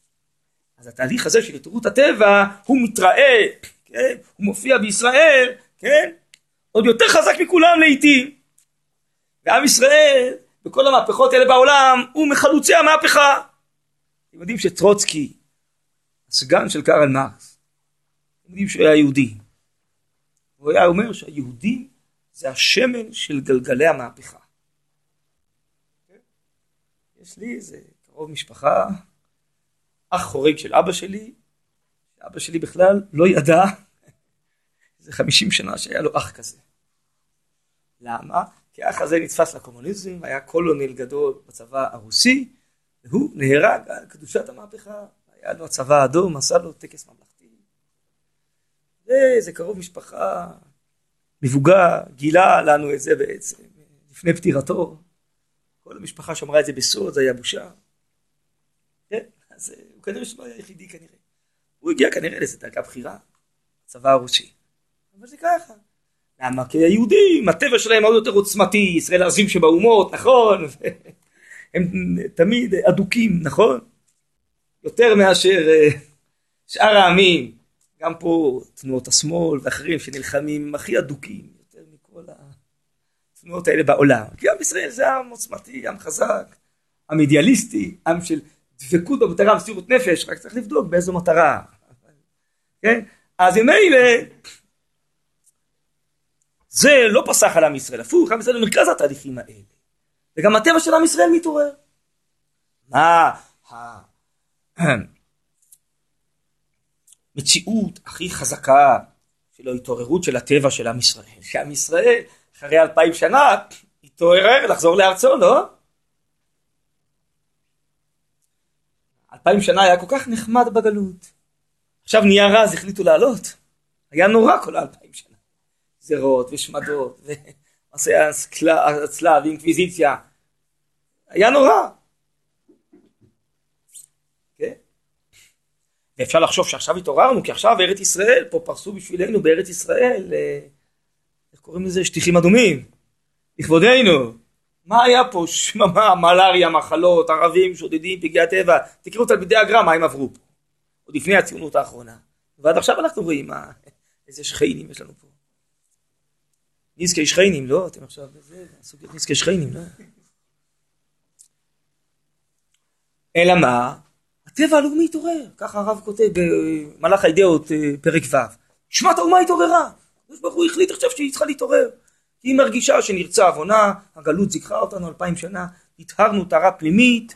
אז התהליך הזה של התעוררות הטבע, הוא מתראה, כן? הוא מופיע בישראל, כן? עוד יותר חזק מכולם לעיתים. ועם ישראל, בכל המהפכות האלה בעולם, הוא מחלוצי המהפכה. אתם יודעים שטרוצקי, הסגן של קרל מרקס, אתם יודעים שהוא היה יהודי. הוא היה אומר שהיהודים זה השמן של גלגלי המהפכה. יש לי איזה קרוב משפחה, אח חורג של אבא שלי, אבא שלי בכלל לא ידע [laughs] איזה חמישים שנה שהיה לו אח כזה. למה? כי האח הזה נתפס לקומוניזם, היה קולוניל גדול בצבא הרוסי, והוא נהרג על קדושת המהפכה. היה לו הצבא האדום, עשה לו טקס ממלכתי. ואיזה קרוב משפחה מבוגר, גילה לנו את זה בעצם, לפני פטירתו. כל המשפחה שאמרה את זה בסוד, זה היה בושה. כן, אז הוא כנראה שלא היה היחידי כנראה. הוא הגיע כנראה לאיזה דרגה בכירה, צבא הרוסי. אבל זה ככה. למה? כי היהודים, הטבע שלהם מאוד יותר עוצמתי, ישראל העזים שבאומות, נכון? [laughs] הם תמיד אדוקים, נכון? יותר מאשר אה, שאר העמים. גם פה תנועות השמאל ואחרים שנלחמים הכי אדוקים יותר מכל התנועות האלה בעולם. כי עם ישראל זה עם עוצמתי, עם חזק, עם אידיאליסטי, עם של דבקות במטרה מסירות נפש, רק צריך לבדוק באיזו מטרה. כן? אז ממילא זה לא פסח על עם ישראל, הפוך, עם ישראל במרכז התהליכים האלה. וגם הטבע של עם ישראל מתעורר. מה המציאות [clears throat] הכי חזקה של ההתעוררות של הטבע של עם ישראל? שעם ישראל אחרי אלפיים שנה התעורר לחזור לארצו, לא? אלפיים שנה היה כל כך נחמד בגלות. עכשיו נהיה רע אז החליטו לעלות. היה נורא כל האלפיים שנה. גזרות ושמדות ומעשי [laughs] הצלב ואינקוויזיציה. היה נורא. כן? ואפשר לחשוב שעכשיו התעוררנו, כי עכשיו ארץ ישראל, פה פרסו בשבילנו בארץ ישראל, אה, איך קוראים לזה? שטיחים אדומים. לכבודנו. מה היה פה? שממה, מלאריה, מחלות, ערבים, שודדים, פגעי הטבע. תקראו תלמידי הגר"א מה הם עברו פה. עוד לפני הציונות האחרונה. ועד עכשיו אנחנו רואים מה, איזה שכיינים יש לנו פה. נזקי שכיינים, לא? אתם עכשיו נזקי שכיינים, לא? אלא מה? הטבע הלאומי התעורר, ככה הרב כותב במהלך האידאות אה, פרק ו'. נשמת האומה התעוררה. הקדוש ברוך הוא החליט עכשיו שהיא צריכה להתעורר. היא מרגישה שנרצה עוונה, הגלות זיכרה אותנו אלפיים שנה, הטהרנו טהרה פנימית,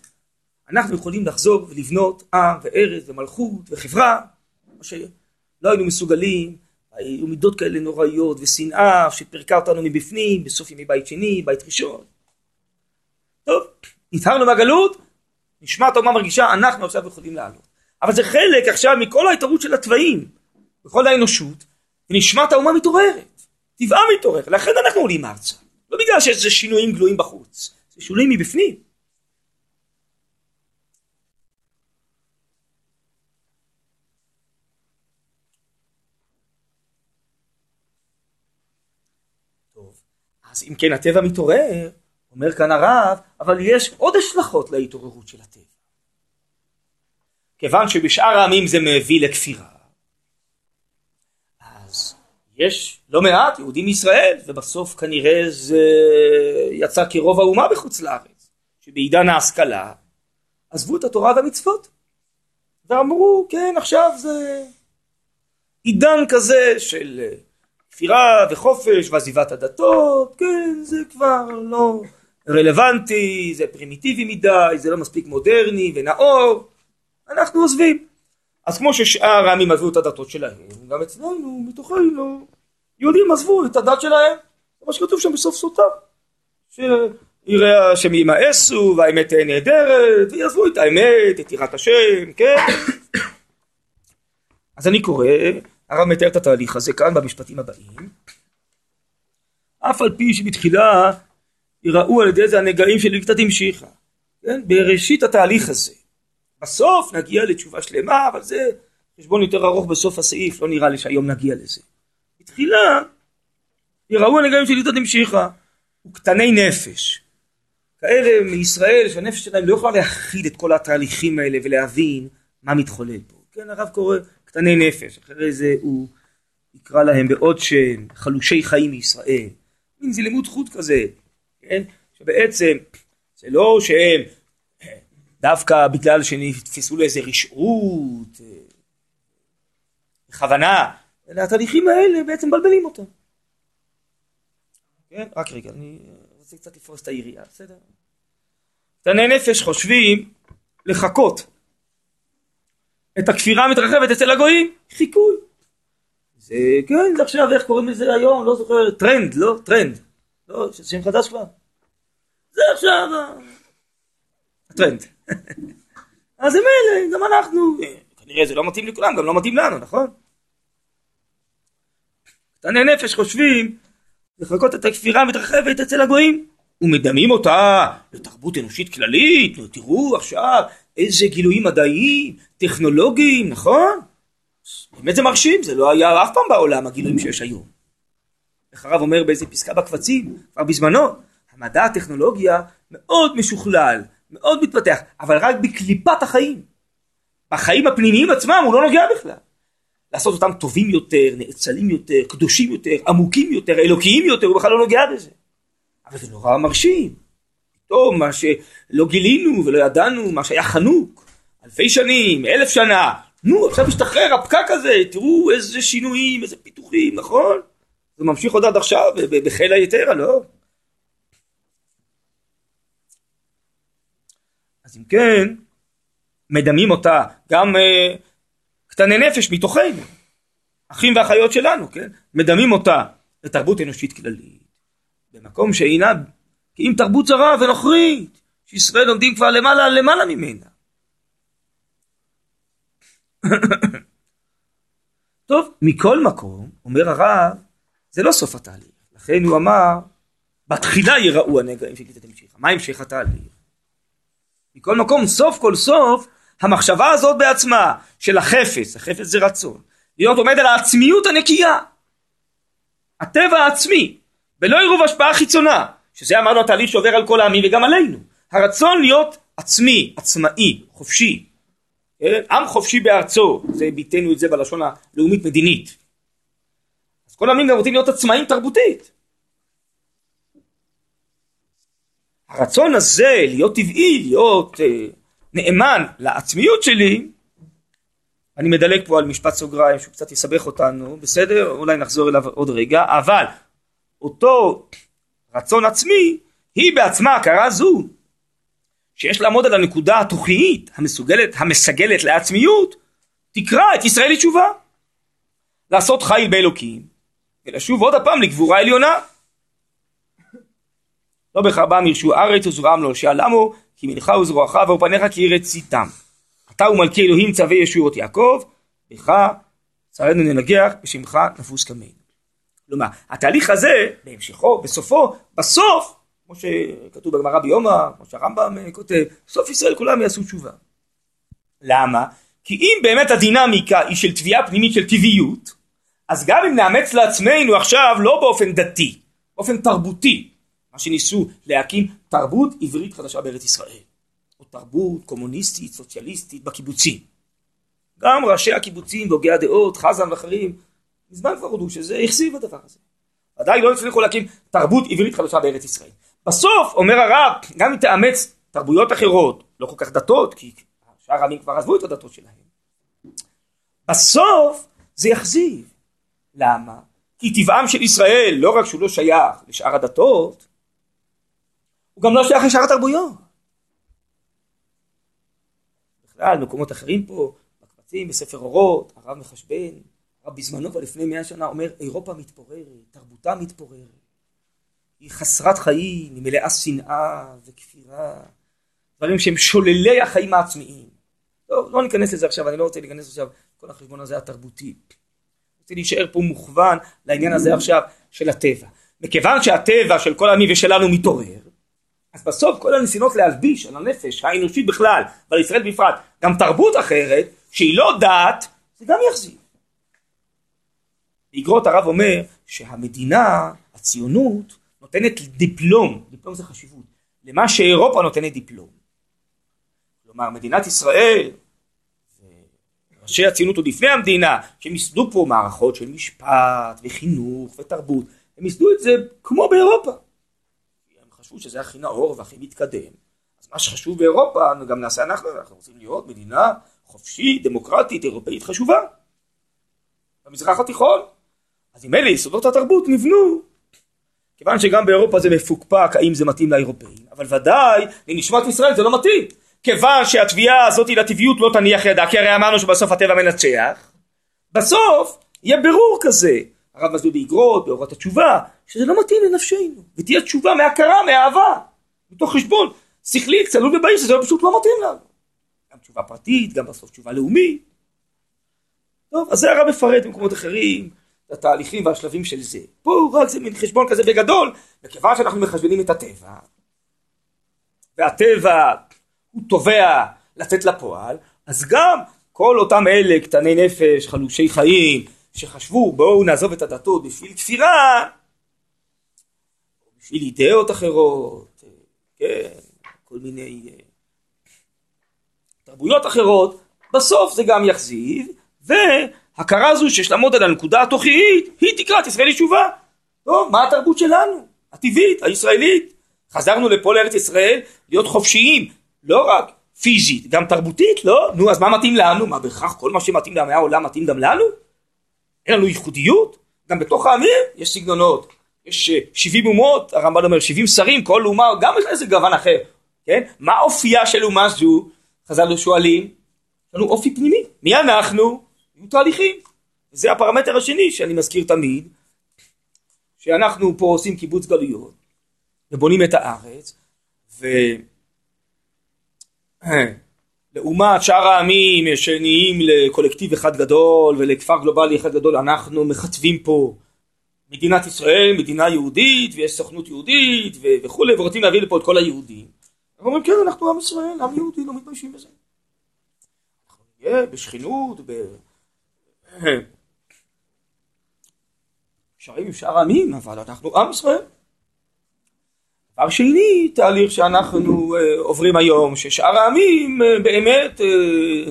אנחנו יכולים לחזור ולבנות עם וארץ ומלכות וחברה, מה שלא היינו מסוגלים, היו מידות כאלה נוראיות ושנאה שפירקה אותנו מבפנים בסוף ימי בית שני, בית ראשון. טוב, נטהרנו מהגלות, נשמעת האומה מרגישה, אנחנו עכשיו יכולים לעלות. אבל זה חלק עכשיו מכל ההתערות של התוואים, בכל האנושות, ונשמת האומה מתעוררת, טבעה מתעורר, לכן אנחנו עולים ארצה. לא בגלל שיש איזה שינויים גלויים בחוץ, זה שינויים מבפנים. טוב, אז אם כן הטבע מתעורר, אומר כאן הרב, אבל יש עוד השלכות להתעוררות של הטבע. כיוון שבשאר העמים זה מביא לכפירה, אז יש לא מעט יהודים מישראל, ובסוף כנראה זה יצא כרוב האומה בחוץ לארץ, שבעידן ההשכלה עזבו את התורה והמצוות, ואמרו כן עכשיו זה עידן כזה של כפירה וחופש ועזיבת הדתות, כן זה כבר לא רלוונטי, זה פרימיטיבי מדי, זה לא מספיק מודרני ונאור, אנחנו עוזבים. אז כמו ששאר העמים עזבו את הדתות שלהם, גם אצלנו, מתוכנו, יהודים עזבו את הדת שלהם, מה שכתוב שם בסוף סוטה. שיראה השם ימאסו והאמת נהדרת, ויעזבו את האמת, את יראת השם, כן? אז אני קורא, הרב מתאר את התהליך הזה כאן במשפטים הבאים. אף על פי שבתחילה יראו על ידי זה הנגעים של עקתת המשיכה, כן? בראשית התהליך הזה. בסוף נגיע לתשובה שלמה, אבל זה חשבון יותר ארוך בסוף הסעיף, לא נראה לי שהיום נגיע לזה. בתחילה יראו הנגעים של עקתת המשיכה, וקטני נפש. כאלה מישראל שהנפש שלהם לא יכולה להכיל את כל התהליכים האלה ולהבין מה מתחולל פה. כן, הרב קורא קטני נפש, אחרי זה הוא יקרא להם בעוד שם חלושי חיים מישראל. מין זילימות חוט כזה, כן? שבעצם זה לא שהם דווקא בגלל שנתפסו לאיזה רשעות, אה, בכוונה, אלא התהליכים האלה בעצם מבלבלים אותם. כן? רק רגע, אני רוצה קצת לפרוס את היריעה, בסדר? קטני נפש חושבים לחכות את הכפירה המתרחבת אצל הגויים, חיקוי. זה, כן, עכשיו, איך קוראים לזה היום, לא זוכר, טרנד, לא? טרנד. לא, שם חדש כבר. זה עכשיו הטרנד. [laughs] אז זה מילא, גם אנחנו, כנראה זה לא מתאים לכולם, גם לא מתאים לנו, נכון? קטני נפש חושבים לחקות את הכפירה המתרחבת אצל הגויים ומדמים אותה לתרבות אנושית כללית, נו תראו עכשיו איזה גילויים מדעיים, טכנולוגיים, נכון? באמת זה מרשים, זה לא היה אף פעם בעולם הגילויים שיש היום. איך הרב אומר באיזה פסקה בקבצים, כבר בזמנו, המדע הטכנולוגיה מאוד משוכלל, מאוד מתפתח, אבל רק בקליפת החיים. בחיים הפנימיים עצמם הוא לא נוגע בכלל. לעשות אותם טובים יותר, נאצלים יותר, קדושים יותר, עמוקים יותר, אלוקיים יותר, הוא בכלל לא נוגע בזה. אבל זה נורא מרשים. פתאום מה שלא גילינו ולא ידענו, מה שהיה חנוק, אלפי שנים, אלף שנה, נו עכשיו השתחרר הפקק הזה, תראו איזה שינויים, איזה פיתוחים, נכון? זה ממשיך עוד עד עכשיו בחיל היתרה, לא? אז אם כן, מדמים אותה גם uh, קטני נפש מתוכנו, אחים ואחיות שלנו, כן? מדמים אותה לתרבות אנושית כללית, במקום שאינה, כי אם תרבות זרה ונוכרית, שישראל עומדים כבר למעלה למעלה ממנה. [coughs] טוב, מכל מקום, אומר הרב, זה לא סוף התהליך. לכן הוא אמר, בתחילה יראו הנגעים של קליטת המשיכה. מה המשך התהליך? מכל מקום, סוף כל סוף, המחשבה הזאת בעצמה, של החפץ, החפץ זה רצון, להיות עומד על העצמיות הנקייה. הטבע העצמי, ולא עירוב השפעה חיצונה, שזה אמרנו התהליך שעובר על כל העמים וגם עלינו. הרצון להיות עצמי, עצמאי, חופשי. כן? עם חופשי בארצו, זה ביטאנו את זה בלשון הלאומית מדינית. אז כל העמים גם רוצים להיות עצמאים תרבותית. הרצון הזה להיות טבעי, להיות אה, נאמן לעצמיות שלי, אני מדלג פה על משפט סוגריים שהוא קצת יסבך אותנו, בסדר? אולי נחזור אליו עוד רגע, אבל אותו רצון עצמי היא בעצמה הכרה זו שיש לעמוד על הנקודה התוכנית המסוגלת, המסגלת לעצמיות, תקרא את ישראל לתשובה. לעשות חיל באלוקים, ולשוב עוד הפעם לגבורה עליונה. לא בחרבם ירשו ארץ וזרועם לא הושע למו, כי מלך וזרועך ופניך כי ירץ ציתם. אתה ומלכי אלוהים צווי ישועות יעקב, בך שרדנו ננגח, בשמך נפוס קמנו. כלומר, התהליך הזה, בהמשכו, בסופו, בסוף, כמו שכתוב בגמרא ביומא, כמו שהרמב"ם כותב, סוף ישראל כולם יעשו תשובה. למה? כי אם באמת הדינמיקה היא של תביעה פנימית של טבעיות, אז גם אם נאמץ לעצמנו עכשיו לא באופן דתי, באופן תרבותי, שניסו להקים תרבות עברית חדשה בארץ ישראל, או תרבות קומוניסטית, סוציאליסטית בקיבוצים. גם ראשי הקיבוצים והוגי הדעות, חזן ואחרים, מזמן כבר הודו שזה הכסיב הדבר הזה. עדיין לא הצליחו להקים תרבות עברית חדשה בארץ ישראל. בסוף, אומר הרב, גם אם תאמץ תרבויות אחרות, לא כל כך דתות, כי שאר העמים כבר עזבו את הדתות שלהם, בסוף זה יכזיב. למה? כי טבעם של ישראל, לא רק שהוא לא שייך לשאר הדתות, הוא גם לא שייך לשאר התרבויות. בכלל, מקומות אחרים פה, בקבצים, בספר אורות, הרב מחשבן, הרב בזמנו כבר לפני מאה שנה אומר, אירופה מתפוררת, תרבותה מתפוררת. היא חסרת חיים, היא מלאה שנאה וכפירה, דברים שהם שוללי החיים העצמיים. לא, לא ניכנס לזה עכשיו, אני לא רוצה להיכנס עכשיו, כל החשבון הזה התרבותי. רוצה להישאר פה מוכוון לעניין הזה עכשיו של הטבע. מכיוון שהטבע של כל העמים ושלנו מתעורר, אז בסוף כל הניסיונות להלביש על הנפש האנושית בכלל ועל ישראל בפרט גם תרבות אחרת שהיא לא דת זה גם יחזיר. באגרות הרב אומר שהמדינה, הציונות, נותנת דיפלום, דיפלום זה חשיבות, למה שאירופה נותנת דיפלום. כלומר מדינת ישראל ראשי הציונות עוד לפני המדינה, שהם ייסדו פה מערכות של משפט וחינוך ותרבות, הם ייסדו את זה כמו באירופה. חשבו שזה הכי נאור והכי מתקדם. אז מה שחשוב באירופה, גם נעשה אנחנו, אנחנו רוצים להיות מדינה חופשית, דמוקרטית, אירופאית חשובה. במזרח התיכון. אז אם אלה יסודות התרבות נבנו, כיוון שגם באירופה זה מפוקפק האם זה מתאים לאירופאים, אבל ודאי לנשמת ישראל זה לא מתאים. כיוון שהתביעה הזאת לטבעיות לא תניח ידה, כי הרי אמרנו שבסוף הטבע מנצח, בסוף יהיה ברור כזה. הרב מסביר באגרות, באורת התשובה, שזה לא מתאים לנפשנו, ותהיה תשובה מהכרה, מאהבה, מתוך חשבון שכלי, צלול ובהיר, שזה פשוט לא מתאים לנו. גם תשובה פרטית, גם בסוף תשובה לאומית. טוב, אז זה הרב מפרט במקומות אחרים, את התהליכים והשלבים של זה. פה רק זה מין חשבון כזה בגדול, וכיוון שאנחנו מחשבנים את הטבע, והטבע הוא תובע לצאת לפועל, אז גם כל אותם אלה, קטני נפש, חלושי חיים, שחשבו בואו נעזוב את הדתות בשביל כפירה, בשביל אידאות אחרות, כן, כל מיני אה, תרבויות אחרות, בסוף זה גם יחזיב, והכרה זו שיש לעמוד על הנקודה התוכנית, היא תקרא את ישראל ישובה. טוב, מה התרבות שלנו? הטבעית, הישראלית. חזרנו לפה לארץ ישראל להיות חופשיים, לא רק פיזית, גם תרבותית, לא? נו, אז מה מתאים לנו? מה בהכרח כל מה שמתאים לעמי העולם מתאים גם לנו? אין לנו ייחודיות? גם בתוך העמים יש סגנונות. יש 70 אה, אומות, הרמב"ן אומר 70 שרים, כל אומה גם יש איזה גוון אחר, כן? מה אופייה של אומה זו? חז"ל שואלים, יש לנו אופי פנימי. מי אנחנו? יהיו תהליכים. וזה הפרמטר השני שאני מזכיר תמיד, שאנחנו פה עושים קיבוץ גלויות, ובונים את הארץ, ו... לעומת שאר העמים שנהיים לקולקטיב אחד גדול ולכפר גלובלי אחד גדול אנחנו מכתבים פה מדינת ישראל, מדינה יהודית ויש סוכנות יהודית וכולי ורוצים להביא לפה את כל היהודים. אומרים כן אנחנו עם ישראל, עם יהודי, לא מתביישים בזה. אנחנו נהיה בשכנות, בקשרים [clears throat] עם שאר העמים אבל אנחנו עם ישראל. דבר שני, תהליך שאנחנו uh, עוברים היום, ששאר העמים uh, באמת uh,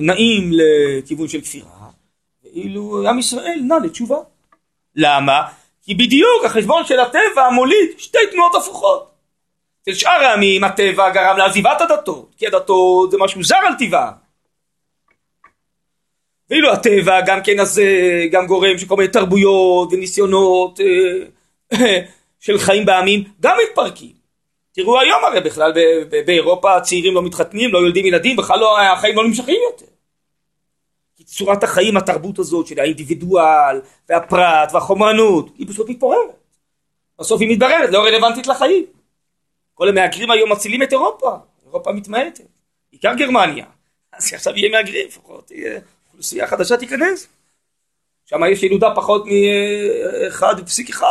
נעים לכיוון של כפירה, ואילו עם ישראל נע לתשובה. למה? כי בדיוק החשבון של הטבע מוליד שתי תנועות הפוכות. אצל שאר העמים הטבע גרם לעזיבת הדתות, כי הדתות זה משהו זר על טבעה. ואילו הטבע גם כן אז גם גורם שכל מיני תרבויות וניסיונות [coughs] של חיים בעמים גם מתפרקים. תראו היום הרי בכלל באירופה הצעירים לא מתחתנים, לא יולדים ילדים, בכלל לא, החיים לא נמשכים יותר. כי צורת החיים, התרבות הזאת של האינדיבידואל והפרט והחומרנות, היא פשוט מתפוררת. בסוף היא מתבררת, לא רלוונטית לחיים. כל המהגרים היום מצילים את אירופה, אירופה מתמעטת, בעיקר גרמניה. אז עכשיו יהיה מהגרים, לפחות תהיה אוכלוסייה חדשה תיכנס. שם יש ילודה פחות מ-1.1.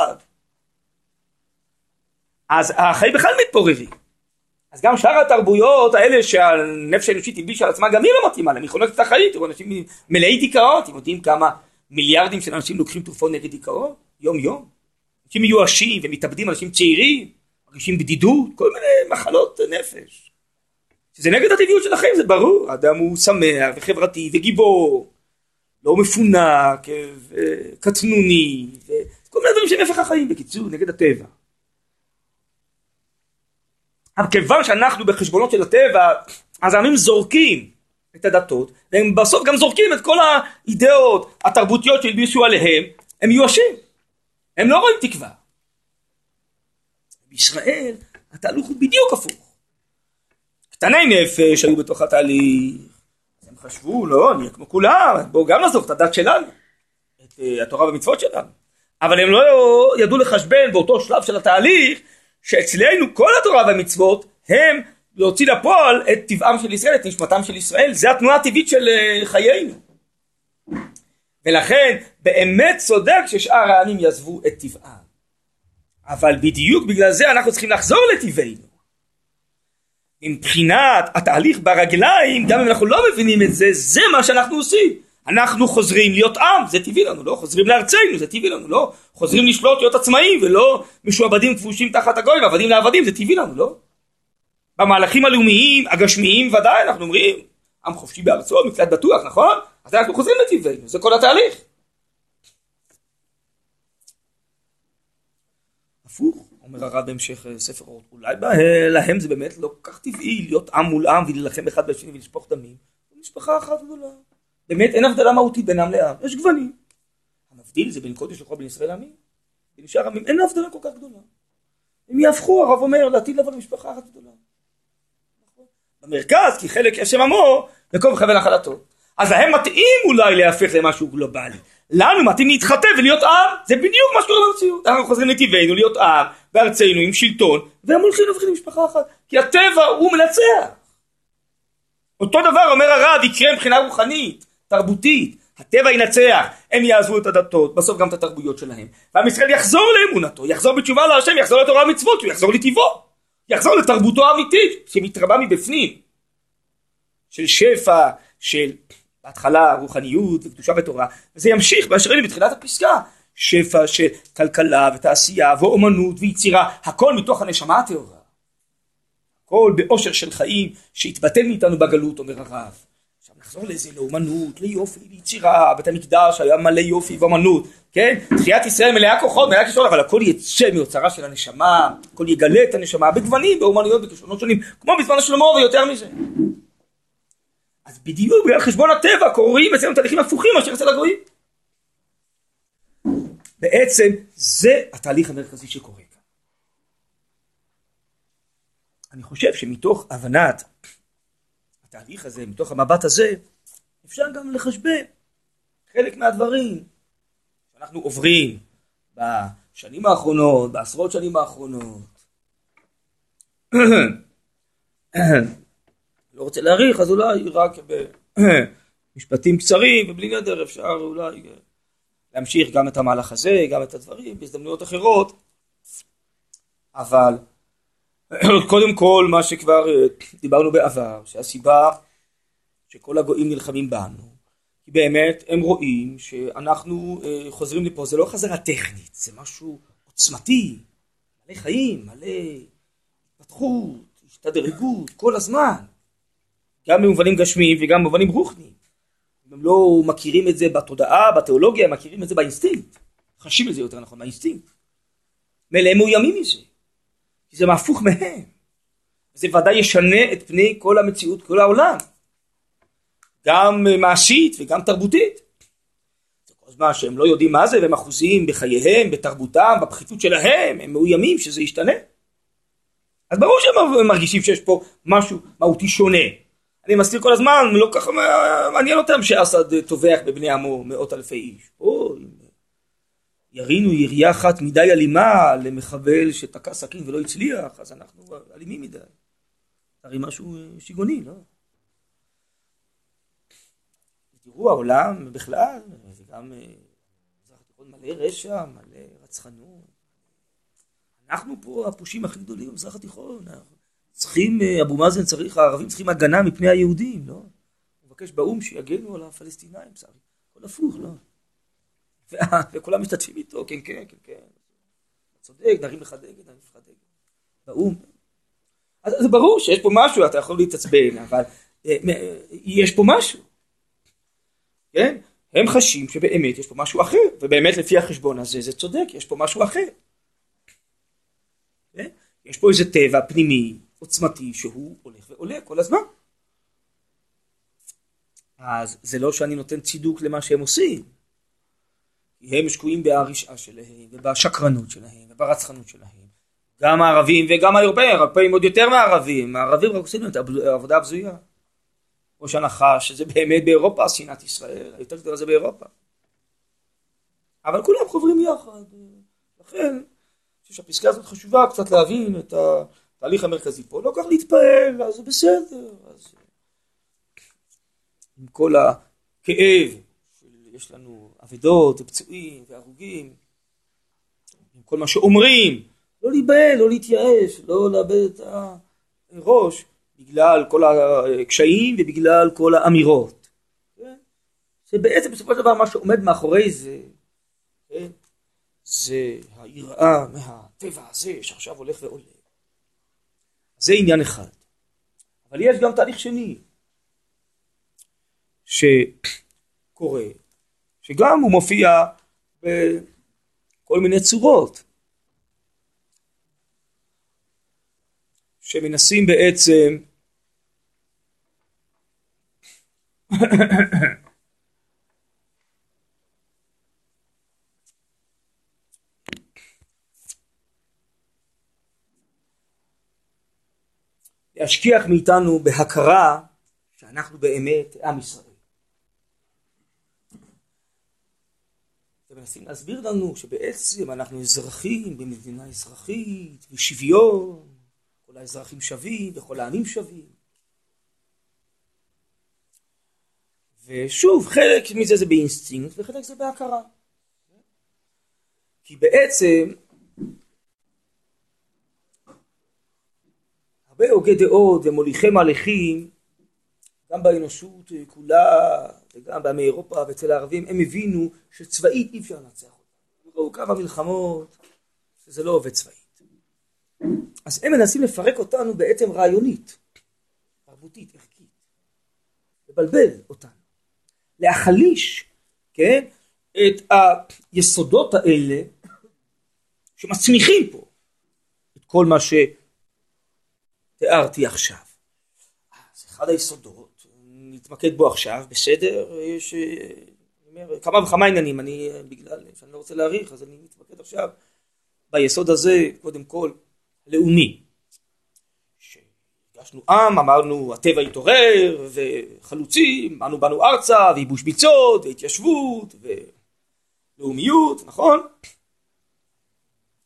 אז החיים בכלל מתפוררים. אז גם שאר התרבויות האלה שהנפש האנושית הלבישה על עצמה, גם היא לא מתאימה להם, היא חונקת את החיים, תראו, אנשים מלאי דיכאון, אתם יודעים כמה מיליארדים של אנשים לוקחים תרופות נגד דיכאון? יום יום. אנשים מיואשים ומתאבדים, אנשים צעירים, מרגישים בדידות, כל מיני מחלות נפש. שזה נגד הטבעיות של החיים, זה ברור, האדם הוא שמח וחברתי וגיבור, לא מפונק וקטנוני, וכל מיני דברים שהם הפך החיים, בקיצור, נגד הטבע. אבל כיוון שאנחנו בחשבונות של הטבע, אז העמים זורקים את הדתות, והם בסוף גם זורקים את כל האידאות התרבותיות שהלבישו עליהם, הם מיואשים, הם לא רואים תקווה. בישראל התהליך הוא בדיוק הפוך. קטני נפש היו בתוך התהליך, הם חשבו, לא, נהיה כמו כולם, בואו גם נעזוב את הדת שלנו, את uh, התורה והמצוות שלנו. אבל הם לא ידעו לחשבן באותו שלב של התהליך שאצלנו כל התורה והמצוות הם להוציא לפועל את טבעם של ישראל, את נשמתם של ישראל, זה התנועה הטבעית של אה, חיינו. ולכן באמת צודק ששאר העמים יעזבו את טבעם. אבל בדיוק בגלל זה אנחנו צריכים לחזור לטבענו. מבחינת התהליך ברגליים, גם אם אנחנו לא מבינים את זה, זה מה שאנחנו עושים. אנחנו חוזרים להיות עם, זה טבעי לנו, לא? חוזרים לארצנו, זה טבעי לנו, לא? חוזרים לשלוט, להיות עצמאים, ולא משועבדים כבושים תחת הגויים, עבדים לעבדים, זה טבעי לנו, לא? במהלכים הלאומיים, הגשמיים, ודאי, אנחנו אומרים, עם חופשי בארצו, מקלט בטוח, נכון? אז אנחנו חוזרים לטבענו, זה כל התהליך. הפוך, אומר הרב בהמשך אה, ספר אורות, אולי להם זה באמת לא כל כך טבעי להיות עם מול עם ולהילחם אחד בשני ולשפוך דמים. משפחה אחת גדולה. באמת אין הבדלה מהותית בינם לעם, יש גוונים. המבדיל זה בין קודש לכל בין ישראל לעמים. בין שאר עמים אין הבדלה כל כך גדולה. הם יהפכו, הרב אומר, לעתיד לבוא למשפחה אחת גדולה. במרכז, כי חלק השם עמו, מקום חבל נחלתו. אז להם מתאים אולי להפך למשהו גלובלי. לנו מתאים להתחתן ולהיות עם, זה בדיוק מה שקורה במציאות. אנחנו חוזרים לטבענו להיות עם, בארצנו עם שלטון, והם הולכים להפכים למשפחה אחת. כי הטבע הוא מנצח. אותו דבר אומר הרב יקרה מבחינה רוחנית. תרבותית, הטבע ינצח, הם יעזבו את הדתות, בסוף גם את התרבויות שלהם, ועם ישראל יחזור לאמונתו, יחזור בתשובה להשם, יחזור לתורה ומצוות, הוא יחזור לטבעו, יחזור לתרבותו האמיתית, שמתרבה מבפנים, של שפע, של בהתחלה רוחניות וקדושה ותורה, וזה ימשיך באשר היינו בתחילת הפסקה, שפע של כלכלה ותעשייה ואומנות ויצירה, הכל מתוך הנשמה הטהורה. הכל באושר של חיים שהתבטל מאיתנו בגלות, אומר הרב. נחזור לזה, לאומנות, ליופי, ליצירה, בית המקדש היה מלא יופי ואומנות, כן? תחיית ישראל מלאה כוחות, מלאה כישרון, אבל הכל יצא מאוצרה של הנשמה, הכל יגלה את הנשמה בגוונים, באומנויות, בכישרונות שונים, כמו בזמן השלמה ויותר מזה. אז בדיוק בגלל חשבון הטבע קורים אצלנו תהליכים הפוכים מאשר אצל הגויים. בעצם זה התהליך המרכזי שקורה כאן. אני חושב שמתוך הבנת התהליך הזה, מתוך המבט הזה, אפשר גם לחשבן חלק מהדברים שאנחנו עוברים בשנים האחרונות, בעשרות שנים האחרונות. [coughs] לא רוצה להאריך, אז אולי רק במשפטים [coughs] קצרים ובלי נדר אפשר אולי להמשיך גם את המהלך הזה, גם את הדברים, בהזדמנויות אחרות, אבל [clears throat] קודם כל מה שכבר אה, דיברנו בעבר, שהסיבה שכל הגויים נלחמים בנו, כי באמת הם רואים שאנחנו אה, חוזרים לפה, זה לא חזרה טכנית, זה משהו עוצמתי, מלא חיים, מלא התפתחות, השתדרגות, כל הזמן, גם במובנים גשמיים וגם במובנים רוחניים. הם לא מכירים את זה בתודעה, בתיאולוגיה, הם מכירים את זה באינסטינקט, חשים את זה יותר נכון, באינסטינקט. מלא מאוימים מזה. כי זה ההפוך מהם. זה ודאי ישנה את פני כל המציאות, כל העולם. גם מעשית וגם תרבותית. זה כל הזמן שהם לא יודעים מה זה והם אחוזים בחייהם, בתרבותם, בפחיתות שלהם, הם מאוימים שזה ישתנה. אז ברור שהם מרגישים שיש פה משהו מהותי שונה. אני מסתיר כל הזמן, לא ככה מעניין אותם שאסד טובח בבני עמו מאות אלפי איש. או, ירינו ירייה אחת מדי אלימה למחבל שתקע סכין ולא הצליח, אז אנחנו אלימים מדי. הרי משהו שיגעוני, לא? תראו העולם בכלל, זה גם אה, מלא רשע, מלא רצחנות. אנחנו פה הפושעים הכי גדולים במזרח התיכון. צריכים, אה, אבו מאזן צריך, הערבים צריכים הגנה מפני היהודים, לא? הוא מבקש באו"ם שיגנו על הפלסטינאים, צריך. הכל הפוך, לא? [laughs] וכולם משתתפים איתו, כן, כן, כן, כן. צודק, נרים לך דגל, נרים לך דגל. באו"ם. אז זה ברור שיש פה משהו, אתה יכול להתעצבן, אבל אה, יש פה משהו. כן? הם חשים שבאמת יש פה משהו אחר, ובאמת לפי החשבון הזה זה צודק, יש פה משהו אחר. כן? יש פה איזה טבע פנימי, עוצמתי, שהוא הולך ועולה כל הזמן. אז זה לא שאני נותן צידוק למה שהם עושים. כי הם שקועים ברשעה שלהם, ובשקרנות שלהם, וברצחנות שלהם. גם הערבים וגם האירופאים, האירופאים עוד יותר מהערבים, הערבים רק עושים את העבודה הבזויה. ראש הנחש, שזה באמת באירופה שנאת ישראל, היותר גדולה זה באירופה. אבל כולם חוברים יחד, לכן, אני חושב שהפסקה הזאת חשובה קצת להבין את התהליך המרכזי פה, לא כך להתפעל, אז זה בסדר, אז עם כל הכאב, יש לנו אבדות ופצועים והרוגים, כל מה שאומרים, לא להיבהל, לא להתייאש, לא לאבד את הראש. בגלל כל הקשיים ובגלל כל האמירות. כן? שבעצם בסופו של דבר מה שעומד מאחורי זה, כן? זה היראה מהטבע הזה שעכשיו הולך ועולה. זה עניין אחד. אבל יש גם תהליך שני שקורה, שגם הוא מופיע בכל מיני צורות. שמנסים בעצם להשכיח מאיתנו בהכרה שאנחנו באמת עם ישראל. ומנסים להסביר לנו שבעצם אנחנו אזרחים במדינה אזרחית ושוויון, כל האזרחים שווים וכל העמים שווים. ושוב, חלק מזה זה באינסטינקט וחלק זה בהכרה. כי בעצם הרבה הוגי דעות ומוליכי מהלכים גם באנושות כולה וגם בעמי אירופה ואצל הערבים הם הבינו שצבאית אי אפשר לנצח אותם. ראו כמה מלחמות שזה לא עובד צבאית. אז הם מנסים לפרק אותנו בעצם רעיונית, תרבותית, ערכית, לבלבל אותנו. להחליש, כן, את היסודות האלה שמצמיחים פה את כל מה שתיארתי עכשיו. אז אחד היסודות, נתמקד בו עכשיו, בסדר, יש אומר, כמה וכמה עניינים, אני בגלל שאני לא רוצה להאריך, אז אני מתמקד עכשיו ביסוד הזה, קודם כל, לאומי. הרגשנו עם, אמרנו הטבע התעורר, וחלוצים, אנו באנו ארצה, וייבוש ביצות, והתיישבות, ולאומיות, נכון?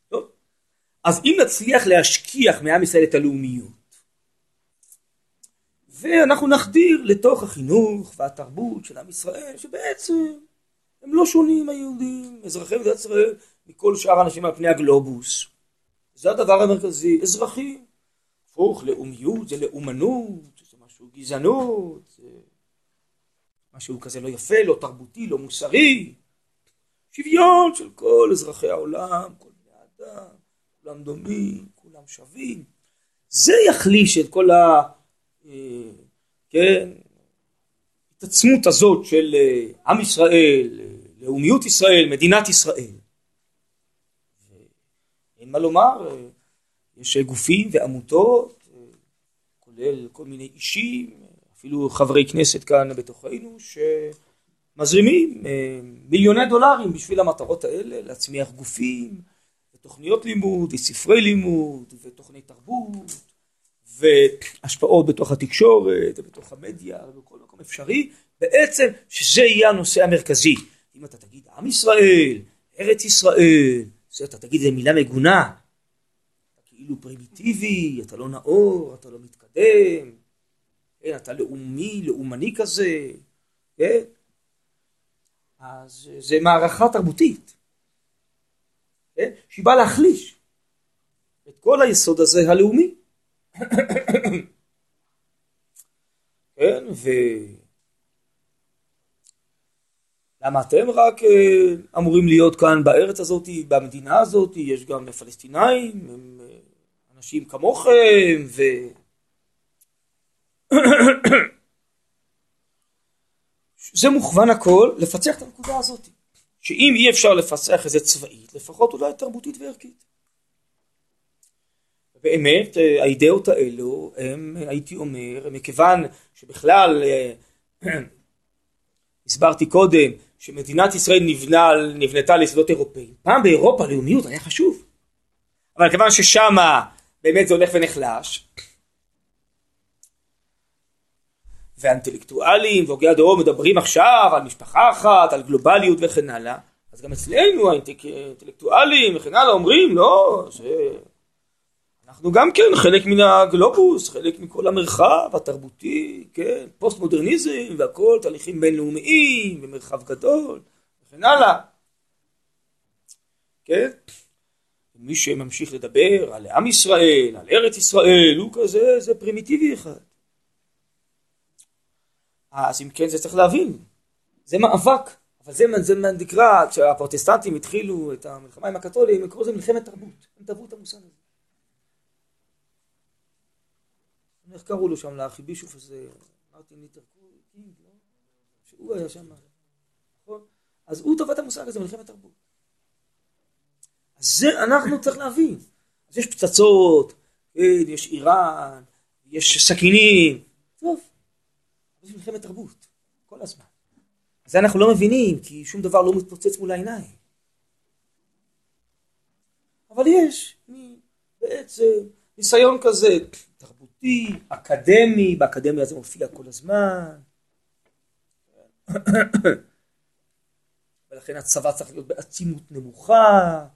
טוב. אז אם נצליח להשכיח מעם ישראל את הלאומיות, ואנחנו נחדיר לתוך החינוך והתרבות של עם ישראל, שבעצם הם לא שונים היהודים, אזרחי מדינת ישראל, מכל שאר האנשים על פני הגלובוס. זה הדבר המרכזי, אזרחים. הפוך, לאומיות זה לאומנות, זה משהו גזענות, זה משהו כזה לא יפה, לא תרבותי, לא מוסרי. שוויון של כל אזרחי העולם, כל בני האדם, כולם דומים, כולם שווים. זה יחליש את כל ה... אה, כן, התעצמות הזאת של אה, עם ישראל, אה, לאומיות ישראל, מדינת ישראל. אין מה לומר, יש גופים ועמותות, כולל כל מיני אישים, אפילו חברי כנסת כאן בתוכנו, שמזרימים מיליוני דולרים בשביל המטרות האלה, להצמיח גופים, ותוכניות לימוד, וספרי לימוד, ותוכני תרבות, והשפעות בתוך התקשורת, ובתוך המדיה, ובכל מקום אפשרי, בעצם שזה יהיה הנושא המרכזי. אם אתה תגיד עם ישראל, ארץ ישראל, זה אתה תגיד, זו מילה מגונה, אתה כאילו פרימיטיבי, אתה לא נאור, אתה לא מתקדם, כן, אתה לאומי, לאומני כזה, כן? אז זה מערכה תרבותית, כן? שהיא באה להחליש את כל היסוד הזה הלאומי. [coughs] כן, ו... למה אתם רק אה, אמורים להיות כאן בארץ הזאת, במדינה הזאת, יש גם פלסטינאים, הם אה, אנשים כמוכם, ו... [coughs] זה מוכוון הכל לפצח את הנקודה הזאת. שאם אי אפשר לפצח את זה צבאית, לפחות אולי תרבותית וערכית. באמת האידאות האלו הם הייתי אומר מכיוון שבכלל [clears throat] הסברתי קודם שמדינת ישראל נבנה, נבנתה ליסודות אירופאים פעם באירופה לאומיות היה חשוב. אבל כיוון ששמה באמת זה הולך ונחלש והאינטלקטואלים והוגי הדרום מדברים עכשיו על משפחה אחת, על גלובליות וכן הלאה, אז גם אצלנו האינטלקטואלים וכן הלאה אומרים לא, ש... אנחנו גם כן חלק מן הגלובוס, חלק מכל המרחב התרבותי, כן, פוסט מודרניזם והכל, תהליכים בינלאומיים במרחב גדול וכן הלאה, כן, מי שממשיך לדבר על עם ישראל, על ארץ ישראל, הוא כזה, זה פרימיטיבי אחד. אז אם כן זה צריך להבין, זה מאבק, אבל זה, זה נקרא, כשהפרוטסטנטים התחילו את המלחמה עם הקתולים, הם קראו לזה מלחמת תרבות, הם את המושג הזה. איך קראו לו שם לארכיבישוף הזה, מרטין ליטר קינג, לא? שהוא היה שם, נכון? אז הוא טבע את המושג הזה, מלחמת תרבות. אז זה אנחנו צריך להבין. אז יש פצצות, כן, יש איראן, יש סכינים, טוב. יש מלחמת תרבות, כל הזמן. זה אנחנו לא מבינים, כי שום דבר לא מתפוצץ מול העיניים. אבל יש בעצם ניסיון כזה תרבותי, אקדמי, באקדמיה זה מופיע כל הזמן. [coughs] ולכן הצבא צריך להיות בעצימות נמוכה,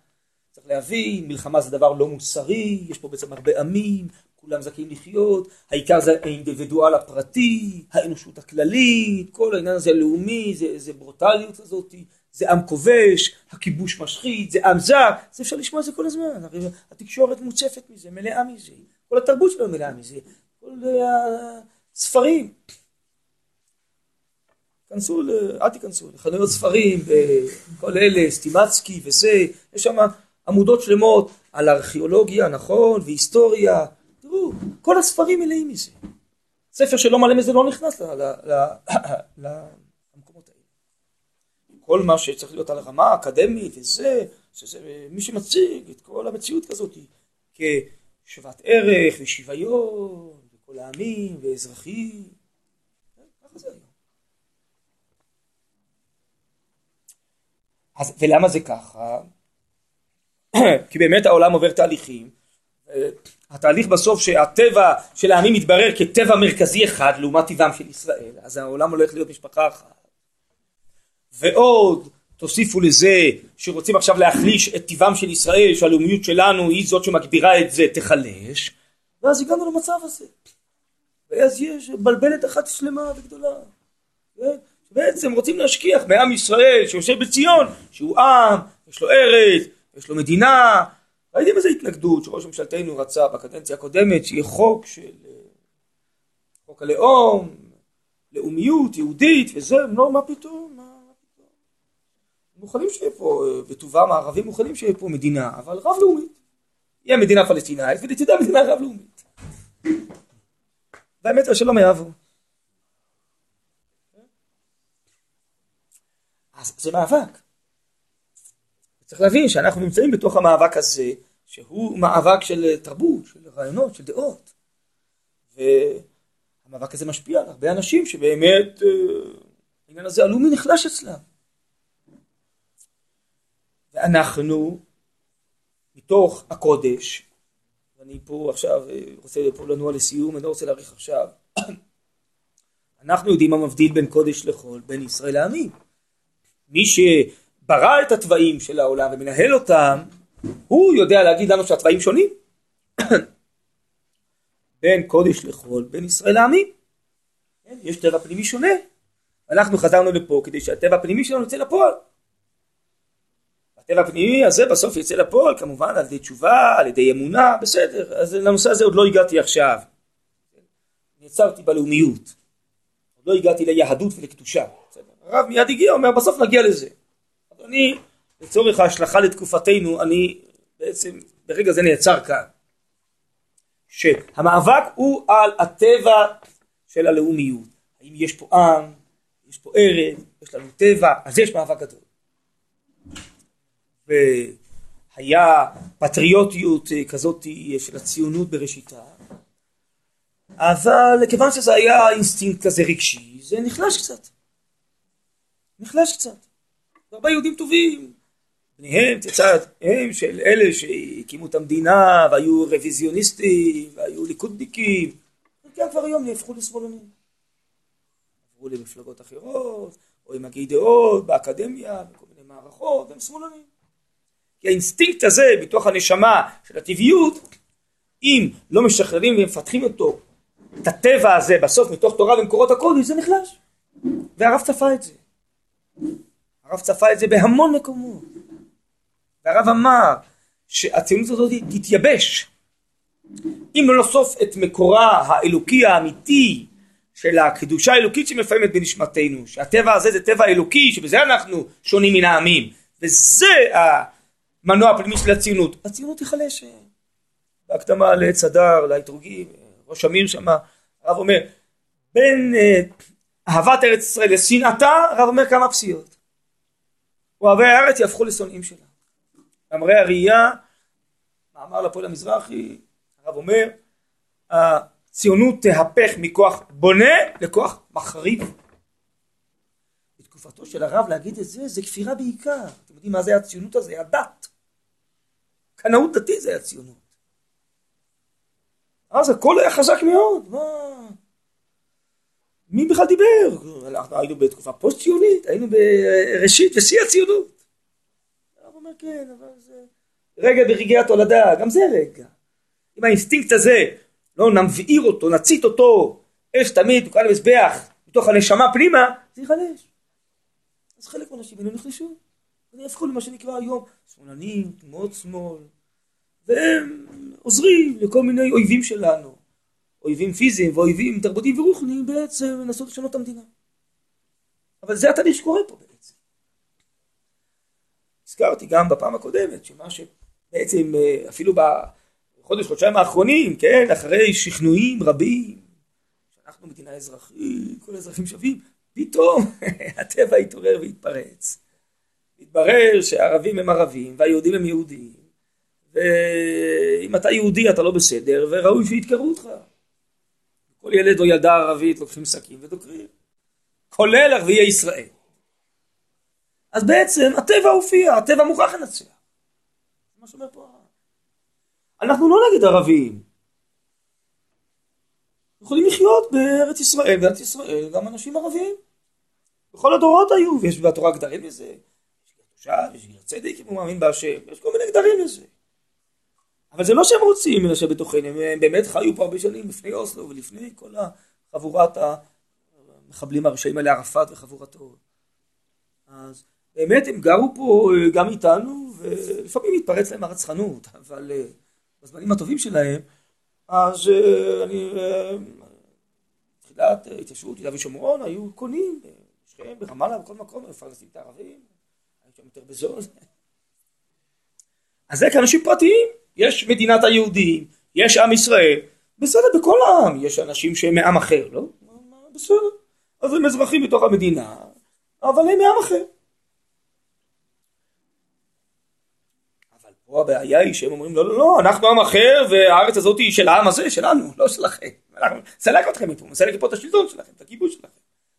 צריך להבין, מלחמה זה דבר לא מוסרי, יש פה בעצם הרבה עמים, כולם זכאים לחיות, העיקר זה האינדיבידואל הפרטי, האנושות הכללית, כל העניין הזה הלאומי, זה, זה ברוטליות הזאת, זה עם כובש, הכיבוש משחית, זה עם זר, זה אפשר לשמוע את זה כל הזמן, הרי התקשורת מוצפת מזה, מלאה מזה, כל התרבות שלנו מלאה מזה, כל הספרים. כנסו, אל תיכנסו, לחנויות ספרים, כל אלה, סטימצקי וזה, יש שם עמודות שלמות על ארכיאולוגיה, נכון, והיסטוריה, תראו, כל הספרים מלאים מזה. ספר שלא מלא מזה לא נכנס למקומות האלה. כל מה שצריך להיות על הרמה האקדמית וזה, שזה מי שמציג את כל המציאות כזאת כשוות ערך ושוויון וכל העמים ואזרחים. ככה זה היום. אז, ולמה זה ככה? [clears throat] כי באמת העולם עובר תהליכים התהליך בסוף שהטבע של העמים מתברר כטבע מרכזי אחד לעומת טבעם של ישראל, אז העולם הולך להיות משפחה אחת. ועוד תוסיפו לזה שרוצים עכשיו להחליש את טבעם של ישראל, שהלאומיות שלנו היא זאת שמגבירה את זה, תחלש, ואז הגענו למצב הזה. ואז יש בלבלת אחת שלמה וגדולה. בעצם רוצים להשכיח מעם ישראל שיושב בציון, שהוא עם, יש לו ארץ, יש לו מדינה, ראיתם איזה התנגדות שראש ממשלתנו רצה בקדנציה הקודמת שיהיה חוק של חוק הלאום, לאומיות יהודית וזה, לא, מה פתאום. מוכנים שיהיה פה, אה, בטובם הערבים מוכנים שיהיה פה מדינה, אבל רב לאומית. יהיה מדינה פלסטינאית ולצידה מדינה רב לאומית. והאמת השלום יעבור. אז זה מאבק. צריך להבין שאנחנו נמצאים בתוך המאבק הזה שהוא מאבק של תרבות, של רעיונות, של דעות. והמאבק הזה משפיע על הרבה אנשים שבאמת אה, העניין הזה הלאומי נחלש אצלם. ואנחנו מתוך הקודש, ואני פה עכשיו אה, רוצה פה לנוע לסיום, אני לא רוצה להאריך עכשיו, [clears throat] אנחנו יודעים מה מבדיל בין קודש לחול, בין ישראל לעמים. מי שברא את התוואים של העולם ומנהל אותם, הוא יודע להגיד לנו שהתוואים שונים. [clears throat] בין קודש לחול, בין ישראל לעמים. כן, יש טבע פנימי שונה. אנחנו חזרנו לפה כדי שהטבע הפנימי שלנו יצא לפועל. הטבע הפנימי הזה בסוף יצא לפועל כמובן על ידי תשובה, על ידי אמונה, בסדר, אז לנושא הזה עוד לא הגעתי עכשיו. נעצרתי בלאומיות, עוד לא הגעתי ליהדות ולקדושה. הרב מיד הגיע, אומר בסוף נגיע לזה. אדוני, לצורך ההשלכה לתקופתנו, אני בעצם ברגע זה נעצר כאן. שהמאבק הוא על הטבע של הלאומיות. האם יש פה עם, יש פה ארץ, יש לנו טבע, אז יש מאבק גדול. והיה פטריוטיות אה, כזאת אה, של הציונות בראשיתה, אבל כיוון שזה היה אינסטינקט כזה רגשי, זה נחלש קצת. נחלש קצת. הרבה יהודים טובים, בניהם הם של אלה שהקימו את המדינה והיו רוויזיוניסטים והיו ליכודניקים, כן כבר היום נהפכו לשמאלנים. עברו למפלגות אחרות, או עם הוגי דעות, באקדמיה, בכל מיני מערכות, הם שמאלנים. כי האינסטינקט הזה בתוך הנשמה של הטבעיות, אם לא משחררים ומפתחים אותו, את הטבע הזה בסוף מתוך תורה ומקורות הקודש, זה נחלש. והרב צפה את זה. הרב צפה את זה בהמון מקומות. והרב אמר שהציונות הזאת תתייבש אם לא נסוף את מקורה האלוקי האמיתי של הקדושה האלוקית שמפעמת בנשמתנו, שהטבע הזה זה טבע אלוקי, שבזה אנחנו שונים מן העמים, וזה המנוע הפנימי של הציונות. הציונות תיחלש. בהקדמה לעץ הדר, לאתרוגים, ראש אמיר שמה, הרב אומר, בין אה, אהבת ארץ ישראל לשנאתה, הרב אומר כמה פסיעות. אוהבי הארץ יהפכו לשונאים שלה. מאמרי הראייה, מאמר לפועל המזרחי, הרב אומר, הציונות תהפך מכוח בונה לכוח מחריב. בתקופתו של הרב להגיד את זה, זה כפירה בעיקר. אתם יודעים מה זה הציונות הזה? הדת. קנאות דתי זה הציונות. אז הכל היה חזק מאוד, מה... מי בכלל דיבר? אנחנו היינו בתקופה פוסט ציונית, היינו בראשית ושיא הציונות. הרב אומר כן, אבל זה רגע ברגעי התולדה, גם זה רגע. אם האינסטינקט הזה, לא נבעיר אותו, נצית אותו, אש תמיד, הוא למזבח, מתוך הנשמה פנימה, זה ייחלש. אז חלק מהאנשים האלה נחלשו, ונהפכו למה שנקרא היום שמאלנים, תנועות שמאל, והם עוזרים לכל מיני אויבים שלנו, אויבים פיזיים ואויבים תרבותיים ורוחניים בעצם לנסות לשנות את המדינה. אבל זה התהליך שקורה פה בעצם. הזכרתי גם בפעם הקודמת שמה שבעצם אה, אפילו בחודש חודשיים האחרונים כן אחרי שכנועים רבים שאנחנו מדינה אזרחית כל האזרחים שווים פתאום [laughs] הטבע התעורר והתפרץ. התברר שהערבים הם ערבים והיהודים הם יהודים ואם אתה יהודי אתה לא בסדר וראוי שידקרו אותך. כל ילד או ילדה ערבית לוקחים סכין ודוקרים. כולל ערביי ישראל. אז בעצם הטבע הופיע, הטבע מוכרח לנצח. זה מה שאומר פה אנחנו לא נגד ערבים. יכולים לחיות בארץ ישראל, בארץ ישראל גם אנשים ערבים. בכל הדורות היו, ויש בתורה גדרים לזה. יש גר תושב, צדק אם הוא מאמין בהשם, יש כל מיני גדרים לזה. אבל זה לא שהם רוצים לשבת בתוכנו, הם באמת חיו פה הרבה שנים לפני אוסלו ולפני כל החבורת המחבלים הרשעים האלה, ערפאת וחבורתו. אז באמת הם גרו פה אה, גם איתנו, ולפעמים התפרץ להם הרצחנות, אבל אה, בזמנים הטובים שלהם, אז אה, אני, תחילת התיישבות יהודה ושומרון, היו קונים בשכם, ברמאללה, בכל מקום, מפרנסים את הערבים, היו שם יותר בזול. אז זה כאנשים פרטיים, יש מדינת היהודים, יש עם ישראל, בסדר, בכל העם יש אנשים שהם מעם אחר, לא? בסדר, אז הם אזרחים בתוך המדינה, אבל הם מעם אחר. פה הבעיה היא שהם אומרים לא לא לא אנחנו עם אחר והארץ הזאת היא של העם הזה שלנו לא שלכם. אנחנו נסלק אתכם מפה נסלק מפה את השלטון שלכם את הכיבוש שלכם.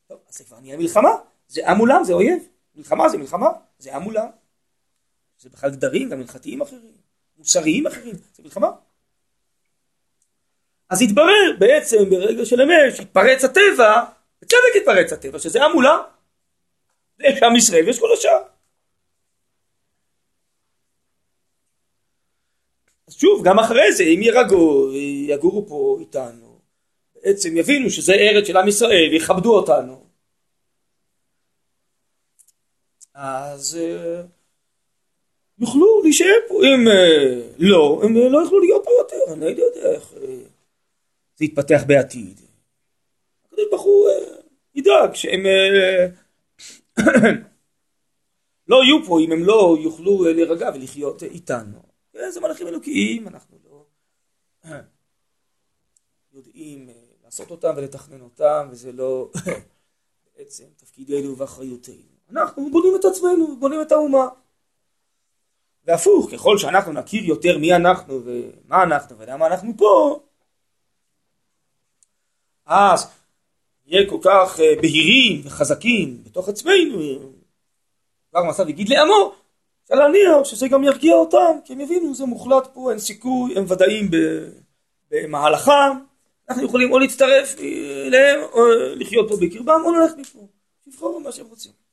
טוב אז זה כבר נהיה מלחמה. זה עם מולם זה אויב. מלחמה זה מלחמה. זה עם מולם זה בכלל גדרים גם הלכתיים אחרים מוסריים אחרים, זה מלחמה. אז התברר בעצם ברגע של אמת שהתפרץ הטבע, בצדק התפרץ הטבע, שזה המולה. יש עם ישראל ויש כל השאר. אז שוב, גם אחרי זה, אם ירגעו, יגורו פה איתנו, בעצם יבינו שזה ארץ של עם ישראל ויכבדו אותנו. אז uh, יוכלו להישאר פה, אם uh, לא, הם לא יוכלו להיות פה יותר, אני לא יודע איך uh, זה יתפתח בעתיד. הקדוש ברוך הוא ידאג שהם [coughs] לא יהיו פה אם הם לא יוכלו להירגע ולחיות איתנו. זה מלאכים אלוקיים, אנחנו לא יודעים לעשות אותם ולתכנן אותם, וזה לא [coughs] בעצם תפקידנו ואחריותנו. אנחנו בונים את עצמנו, בונים את האומה. והפוך, ככל שאנחנו נכיר יותר מי אנחנו ומה אנחנו ולמה אנחנו פה, אז נהיה כל כך אה, בהירים וחזקים בתוך עצמנו, כבר מסע יגיד לעמו, אפשר להניח שזה גם ירגיע אותם, כי הם יבינו, זה מוחלט פה, אין סיכוי, הם ודאים במהלכם, אנחנו יכולים או להצטרף אליהם, או לחיות פה בקרבם, או ללכת מפה, לבחור מה שהם רוצים.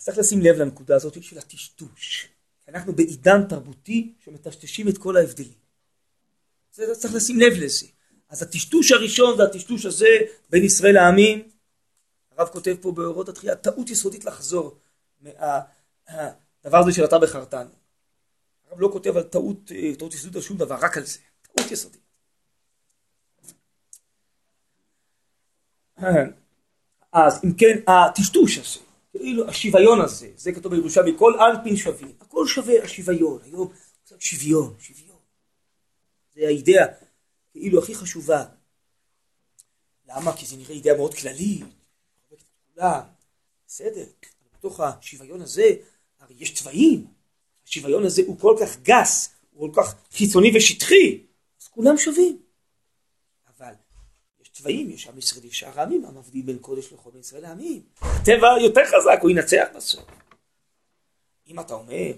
אז צריך לשים לב לנקודה הזאת של הטשטוש. אנחנו בעידן תרבותי שמטשטשים את כל ההבדלים. זה צריך לשים לב לזה. אז הטשטוש הראשון זה הטשטוש הזה בין ישראל לעמים. הרב כותב פה באורות התחייה, טעות יסודית לחזור מהדבר הזה של אתה בחרתנו. הרב לא כותב על טעות, אה, טעות יסודית על שום דבר, רק על זה. טעות יסודית. אז אם כן, הטשטוש הזה כאילו השוויון הזה, זה כתוב בירושלמי, כל אנפין שווים, הכל שווה השוויון, היום קצת שוויון, שוויון. זה האידאה כאילו הכי חשובה. למה? כי זה נראה אידאה מאוד כללית, בסדר, בתוך השוויון הזה, הרי יש צבעים, השוויון הזה הוא כל כך גס, הוא כל כך חיצוני ושטחי, אז כולם שווים. צבעים, יש עם ישראל, יש שאר המבדיל בין קודש לכל ישראל העמים. הטבע יותר חזק, הוא ינצח בסוף. אם אתה אומר,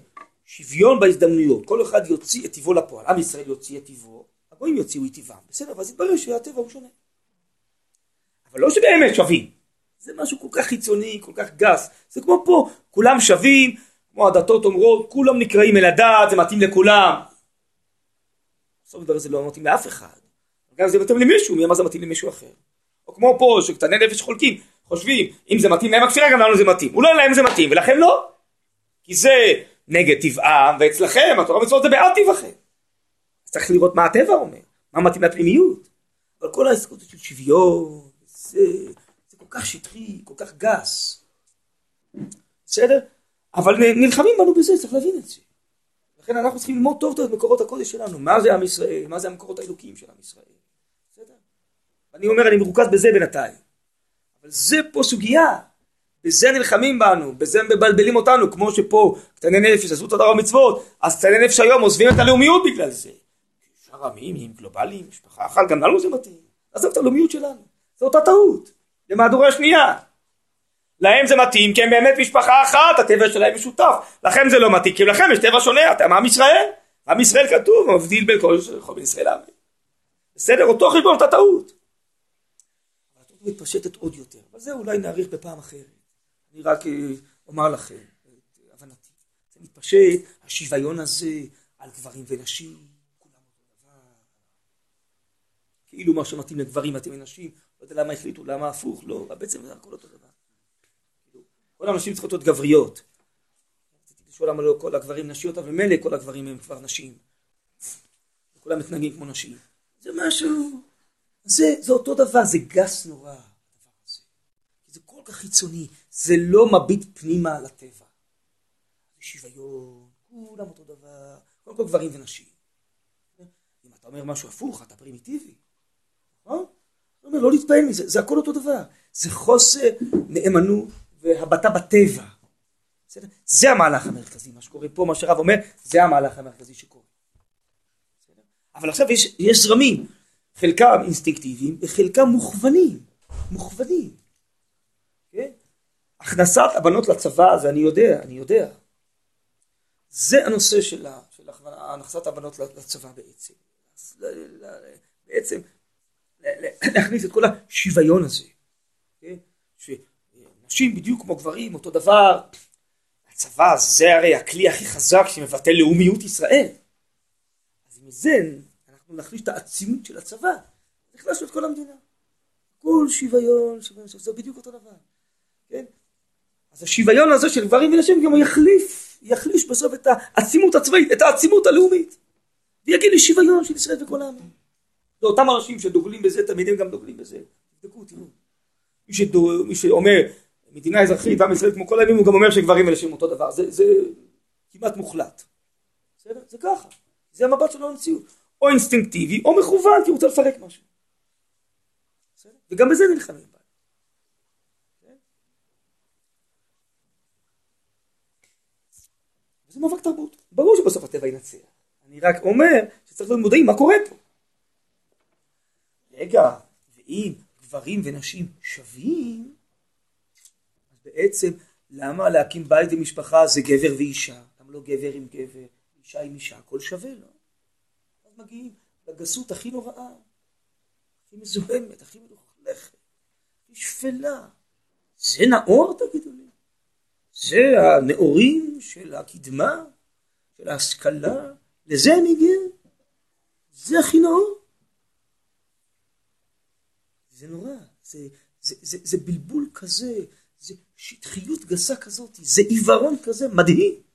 שוויון בהזדמנויות, כל אחד יוציא את טיבו לפועל, עם ישראל יוציא את טיבו, הגויים יוציאו את טיבם, בסדר, ואז יתברר שהטבע הוא שונה. אבל לא שבאמת שווים, זה משהו כל כך חיצוני, כל כך גס, זה כמו פה, כולם שווים, כמו הדתות אומרות, כולם נקראים אל הדת, זה מתאים לכולם. בסוף דבר זה לא מתאים לאף אחד. גם זה מתאים למישהו, מי אמר זה מתאים למישהו אחר. או כמו פה, שקטני נפש חולקים, חושבים, אם זה מתאים להם הכפירה, גם לנו זה מתאים. אולי להם זה מתאים, ולכם לא. כי זה נגד טבעם, ואצלכם, התורה ומצוות זה בעד טבעכם. אז צריך לראות מה הטבע אומר, מה מתאים לפנימיות. אבל כל העסקות של שוויון, זה, זה כל כך שטחי, כל כך גס. בסדר? אבל נלחמים בנו בזה, צריך להבין את זה. לכן אנחנו צריכים ללמוד טוב טוב את מקורות הקודש שלנו, מה זה עם ישראל, מה זה המקורות האלוקיים של עם ישראל. אני אומר, אני מרוכז בזה בינתיים. אבל זה פה סוגיה. בזה נלחמים בנו, בזה מבלבלים אותנו, כמו שפה קטני נפש עשו את הדבר המצוות, אז קטני נפש היום עוזבים את הלאומיות בגלל זה. שאר עמים הם גלובליים, משפחה אחת, גם לנו זה מתאים. עזוב את הלאומיות שלנו. זו אותה טעות. למהדורה השנייה. להם זה מתאים כי הם באמת משפחה אחת, הטבע שלהם משותף. לכם זה לא מתאים כי לכם יש טבע שונה, אתם עם ישראל. עם ישראל כתוב, מבדיל בין כל ישראל לעמים. בסדר? אותו חשבון, אותה טעות. מתפשטת עוד יותר, אבל זה אולי נאריך בפעם אחרת. אני רק אה, אומר לכם את הבנתי. זה מתפשט, השוויון הזה על גברים ונשים, כולם אותו דבר. כאילו מה שמתאים לגברים מתאים לנשים, לא יודע למה החליטו, למה הפוך, לא, בעצם זה הכל אותו דבר. כאילו, כל הנשים צריכות להיות גבריות. רציתי לשאול למה לא כל הגברים נשיות, אבל ממילא כל הגברים הם כבר נשים. כולם מתנהגים כמו נשים. זה משהו... זה, זה אותו דבר, זה גס נורא. זה כל כך חיצוני, זה לא מביט פנימה על הטבע. שוויון, כולם אותו דבר, קודם כל גברים ונשים. אם אתה אומר משהו הפוך, אתה פרימיטיבי. נכון? אתה אומר, לא להתפעל מזה, זה הכל אותו דבר. זה חוסר נאמנות והבטה בטבע. בסדר? זה המהלך המרכזי, מה שקורה פה, מה שהרב אומר, זה המהלך המרכזי שקורה. בסדר? אבל עכשיו יש, יש זרמים. חלקם אינסטינקטיביים וחלקם מוכוונים, מוכוונים. כן? הכנסת הבנות לצבא זה אני יודע, אני יודע. זה הנושא של, של הכנסת הבנות לצבא בעצם. בעצם להכניס את כל השוויון הזה. כן? שנשים בדיוק כמו גברים אותו דבר. הצבא זה הרי הכלי הכי חזק שמבטא לאומיות ישראל. אז מזה אנחנו נחליש את העצימות של הצבא. נכנסנו את כל המדינה. כל שוויון, שוויון, זה בדיוק אותו דבר. כן? אז השוויון הזה של גברים ונשים גם יחליף, יחליש בסוף את העצימות הצבאית, את העצימות הלאומית. ויגיד לי שוויון של ישראל וכל העמים. זה אותם אנשים שדוגלים בזה, תמיד הם גם דוגלים בזה. תבדקו, תראו. מי, שדו, מי שאומר מדינה אזרחית ועם ישראל כמו כל הימים, הוא גם אומר שגברים ונשים אותו דבר. זה, זה כמעט מוחלט. בסדר? זה ככה. זה המבט שלו למציאות. או אינסטינקטיבי או מכוון כי הוא רוצה לפרק משהו. וגם בזה נלחמים. זה מאבק תרבות. ברור שבסוף הטבע ינצח. אני רק אומר שצריך להיות מודעים מה קורה פה. רגע, ואם גברים ונשים שווים, אז בעצם למה להקים בית ומשפחה זה גבר ואישה? למה לא גבר עם גבר, אישה עם אישה, הכל שווה, לא? מגיעים לגסות הכי נוראה, הכי מזוהמת, הכי מלוכלכת, הכי שפלה. זה נאור תגידו לי? זה הנאורים של הקדמה, של ההשכלה, לזה הם הגיעו. זה הכי נאור. זה נורא, זה, זה, זה, זה בלבול כזה, זה שטחיות גסה כזאת, זה עיוורון כזה מדהים.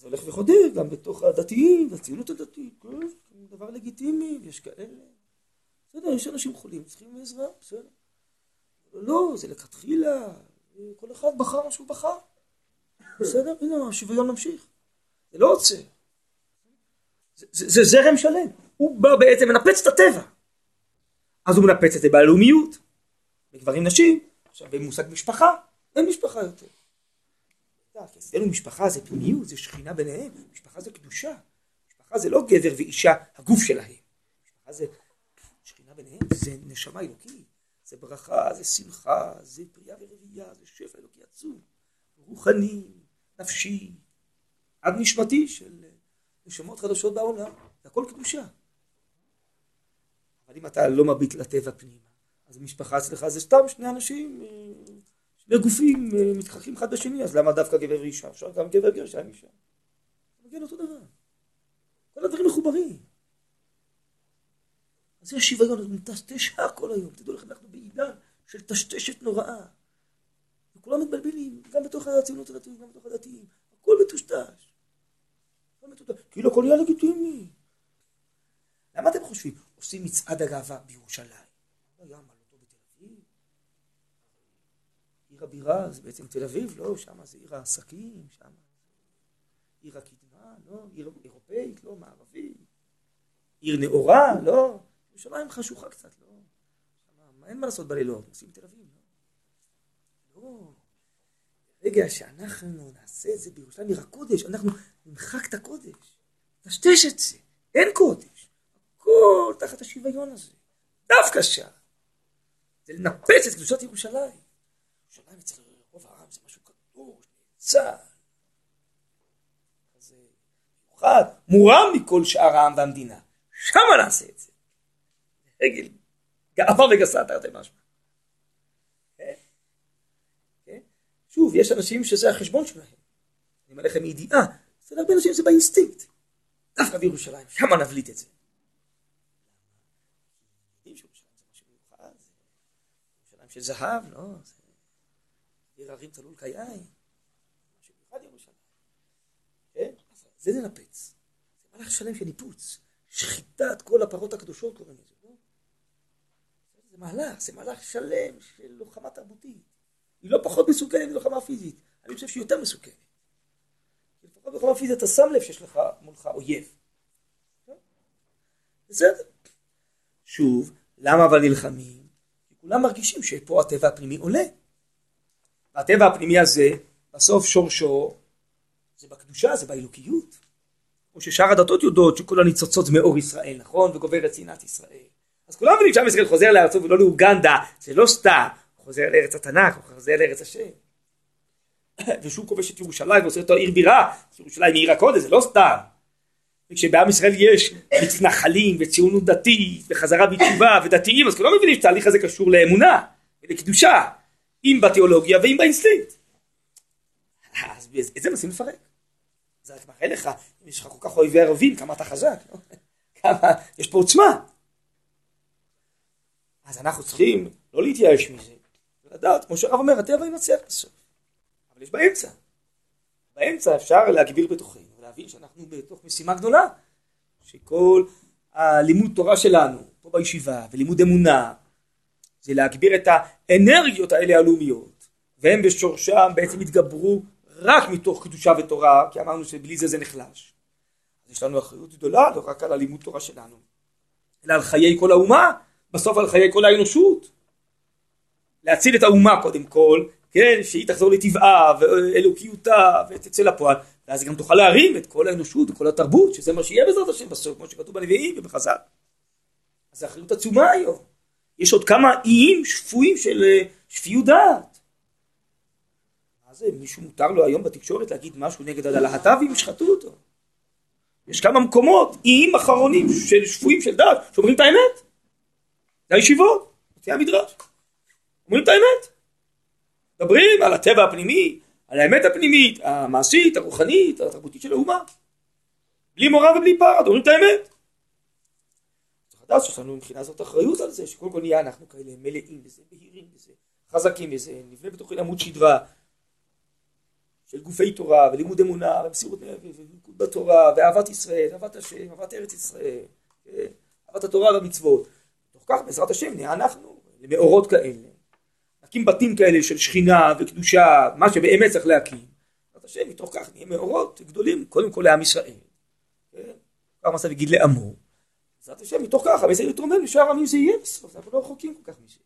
זה הולך וחודר גם בתוך הדתיים, הציונות הדתית, כן, דבר לגיטימי, יש כאלה. בסדר, יש אנשים חולים, צריכים עזרה, בסדר. לא, זה לכתחילה, כל אחד בחר מה שהוא בחר. בסדר? הנה, השוויון ממשיך. זה לא עוצר. זה, זה זרם שלם. הוא בא בעצם מנפץ את הטבע. אז הוא מנפץ את זה בלאומיות, בגברים נשים, עכשיו במושג משפחה, אין משפחה יותר. אצלנו משפחה זה פנימיות, זה שכינה ביניהם, משפחה זה קדושה. משפחה זה לא גבר ואישה, הגוף שלהם. משפחה זה שכינה ביניהם, זה נשמה אלוקית. זה ברכה, זה שמחה, זה פרייה ורבייה, זה שפע אלוקי עצום, רוחני, נפשי, עד נשמתי של נשמות חדשות בעולם, זה הכל קדושה. אבל אם אתה לא מביט לטבע פנימה, אז המשפחה אצלך זה סתם שני אנשים, שני גופים מתחכים אחד בשני, אז למה דווקא גבר ואישה? אפשר גם גבר גרשה עם אישה. זה מגיע לאותו דבר. כל הדברים מחוברים. אז זה השוויון, הוא מטשטש כל היום. תדעו לכם, אנחנו בעידן של טשטשת נוראה. וכולם מתבלבלים, גם בתוך הציונות הדתית, גם בתוך הדתיים. הכל מטושטש. הכל. כאילו הכל נהיה לגיטימי. למה אתם חושבים? עושים מצעד הגאווה בירושלים. לא מה לא בתל אביב. עיר הבירה זה בעצם תל אביב, לא, שם זה עיר העסקים, שם עיר הקדמה, לא, עיר אירופאית, לא, מערבית. עיר נאורה, לא. ירושלים חשוכה קצת, לא? אין מה לעשות בלילות, נוסעים בתל אביב, לא? לא. ברגע שאנחנו נעשה את זה בירושלים עיר הקודש, אנחנו נמחק את הקודש, נשטש את זה, אין קודש. הכל תחת השוויון הזה, דווקא שם. זה לנפץ את קדושת ירושלים. ירושלים אצל רוב העם זה משהו קדוש, נאצל. זה מיוחד, מורם מכל שאר העם והמדינה. שמה נעשה את זה. רגל, גאווה וגסה תרתי משמע. כן? כן? שוב, יש אנשים שזה החשבון שלהם. אני אומר לכם מידיעה, אצל הרבה אנשים זה באינסטינקט. דווקא בירושלים, שמה נבליט את זה. של זהב, לא? עיר הרים תלול כיין. משהו מיוחד ירושלים. כן? זה ננפץ. זה מהלך שלם של ניפוץ. שחיטת כל הפרות הקדושות קוראים לזה. מהלך, זה מהלך שלם של לוחמה תרבותית. היא לא פחות מסוכנת מלוחמה פיזית, אני חושב שהיא יותר מסוכנת. לפחות בלוחמה פיזית אתה שם לב שיש לך מולך אויב. בסדר. שוב, למה אבל נלחמים? כי כולם מרגישים שפה הטבע הפנימי עולה. והטבע הפנימי הזה, בסוף שורשו, זה בקדושה, זה באלוקיות. כמו ששאר הדתות יודעות שכולן ניצוצות מאור ישראל, נכון? וגוברת שנאת ישראל. אז כולם מבינים שעם ישראל חוזר לארצו ולא לאוגנדה, זה לא סתם, חוזר לארץ התנ"ך, הוא חוזר לארץ השם. [coughs] ושהוא כובש את ירושלים ועושה אותו עיר בירה, ירושלים היא עיר הקודש, זה לא סתם. וכשבעם ישראל יש מתנחלים וציונות דתית וחזרה בתשובה ודתיים, אז כולם מבינים שהתהליך הזה קשור לאמונה ולקדושה, אם בתיאולוגיה ואם באינסטינקט. אז את זה מנסים לפרק. זה רק מראה לך, אם יש לך כל כך אויבי ערבים, כמה אתה חזק, לא? כמה, יש פה עוצמה. אז אנחנו צריכים לא להתייאש מזה, ולדעת, כמו שהרב אומר, הטבע ינצח בסוף. אבל יש באמצע. באמצע אפשר להגביר בתוכנו, ולהבין שאנחנו בתוך משימה גדולה, שכל הלימוד תורה שלנו, פה בישיבה, ולימוד אמונה, זה להגביר את האנרגיות האלה הלאומיות, והם בשורשם בעצם התגברו רק מתוך קדושה ותורה, כי אמרנו שבלי זה זה נחלש. יש לנו אחריות גדולה לא רק על הלימוד תורה שלנו, אלא על חיי כל האומה, בסוף על חיי כל האנושות. להציל את האומה קודם כל, כן, שהיא תחזור לטבעה ואלוקיותה ותצא לפועל, ואז היא גם תוכל להרים את כל האנושות וכל התרבות, שזה מה שיהיה בעזרת השם בסוף, כמו שכתוב בנביאים ובחז"ל. אז זו אחריות עצומה היום. יש עוד כמה איים שפויים של אה, שפיות דעת. מה זה, מישהו מותר לו היום בתקשורת להגיד משהו נגד הלהט"בים, ישחטו אותו. יש כמה מקומות, איים אחרונים של שפויים של דת, שאומרים את האמת. זה הישיבות, זה המדרש. אומרים את האמת. מדברים על הטבע הפנימי, על האמת הפנימית, המעשית, הרוחנית, התרבותית של האומה. בלי מורא ובלי פחד, אומרים את האמת. לדעת שיש לנו מבחינה זאת אחריות על זה, שקודם כל נהיה אנחנו כאלה מלאים בזה, בהירים בזה, חזקים בזה, נבנה בתוכי עמוד שדרה של גופי תורה ולימוד אמונה ומסירות נפש ומיקוד בתורה ואהבת ישראל, אהבת השם, אהבת ארץ ישראל, כן? אהבת התורה והמצוות. תוך כך בעזרת השם נהיה אנחנו למאורות כאלה. נקים בתים כאלה של שכינה וקדושה, מה שבאמת צריך להקים. בעזרת השם מתוך כך נהיה מאורות גדולים קודם כל לעם ישראל. כן? כבר מסע וגיד לעמו. בעזרת השם מתוך כך המסר יתרומם לשאר עמים זה יהיה בסוף, אנחנו לא רחוקים כל כך מזה.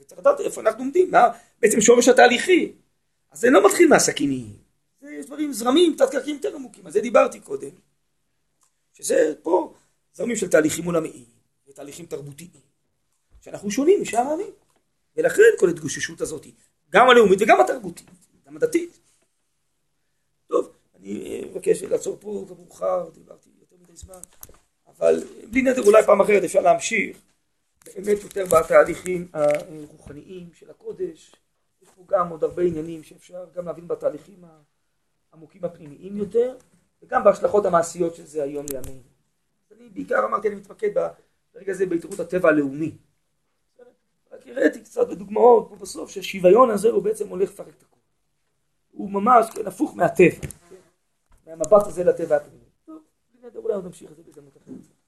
וצריך לדעת איפה אנחנו עומדים, מה בעצם שורש התהליכי. אז זה לא מתחיל מהסכינים, זה דברים, זרמים תת קרקעיים יותר עמוקים, על זה דיברתי קודם. שזה פה זרמים של תהליכים עולמיים ותהליכים תרבותיים, שאנחנו שונים משאר העמים. ולכן כל ההתגוששות הזאת, גם הלאומית וגם התרבותית, גם הדתית. טוב, אני מבקש לעצור פה, זה מאוחר, דיברתי יותר מדי זמן, אבל בלי נדר אולי פעם אחרת אפשר להמשיך באמת יותר בתהליכים הרוחניים של הקודש. פה גם עוד הרבה עניינים שאפשר גם להבין בתהליכים העמוקים הפנימיים יותר, וגם בהשלכות המעשיות של זה היום לימינו. אני בעיקר אמרתי, אני מתמקד ברגע הזה בהתערות הטבע הלאומי. רק הראיתי קצת בדוגמאות פה בסוף שהשוויון הזה הוא בעצם הולך לפרק את הכול. הוא ממש כן, הפוך מהטבע, כן? מהמבט הזה לטבע הפנימי. טוב, אולי עוד נמשיך את זה בהזדמנות אחרת.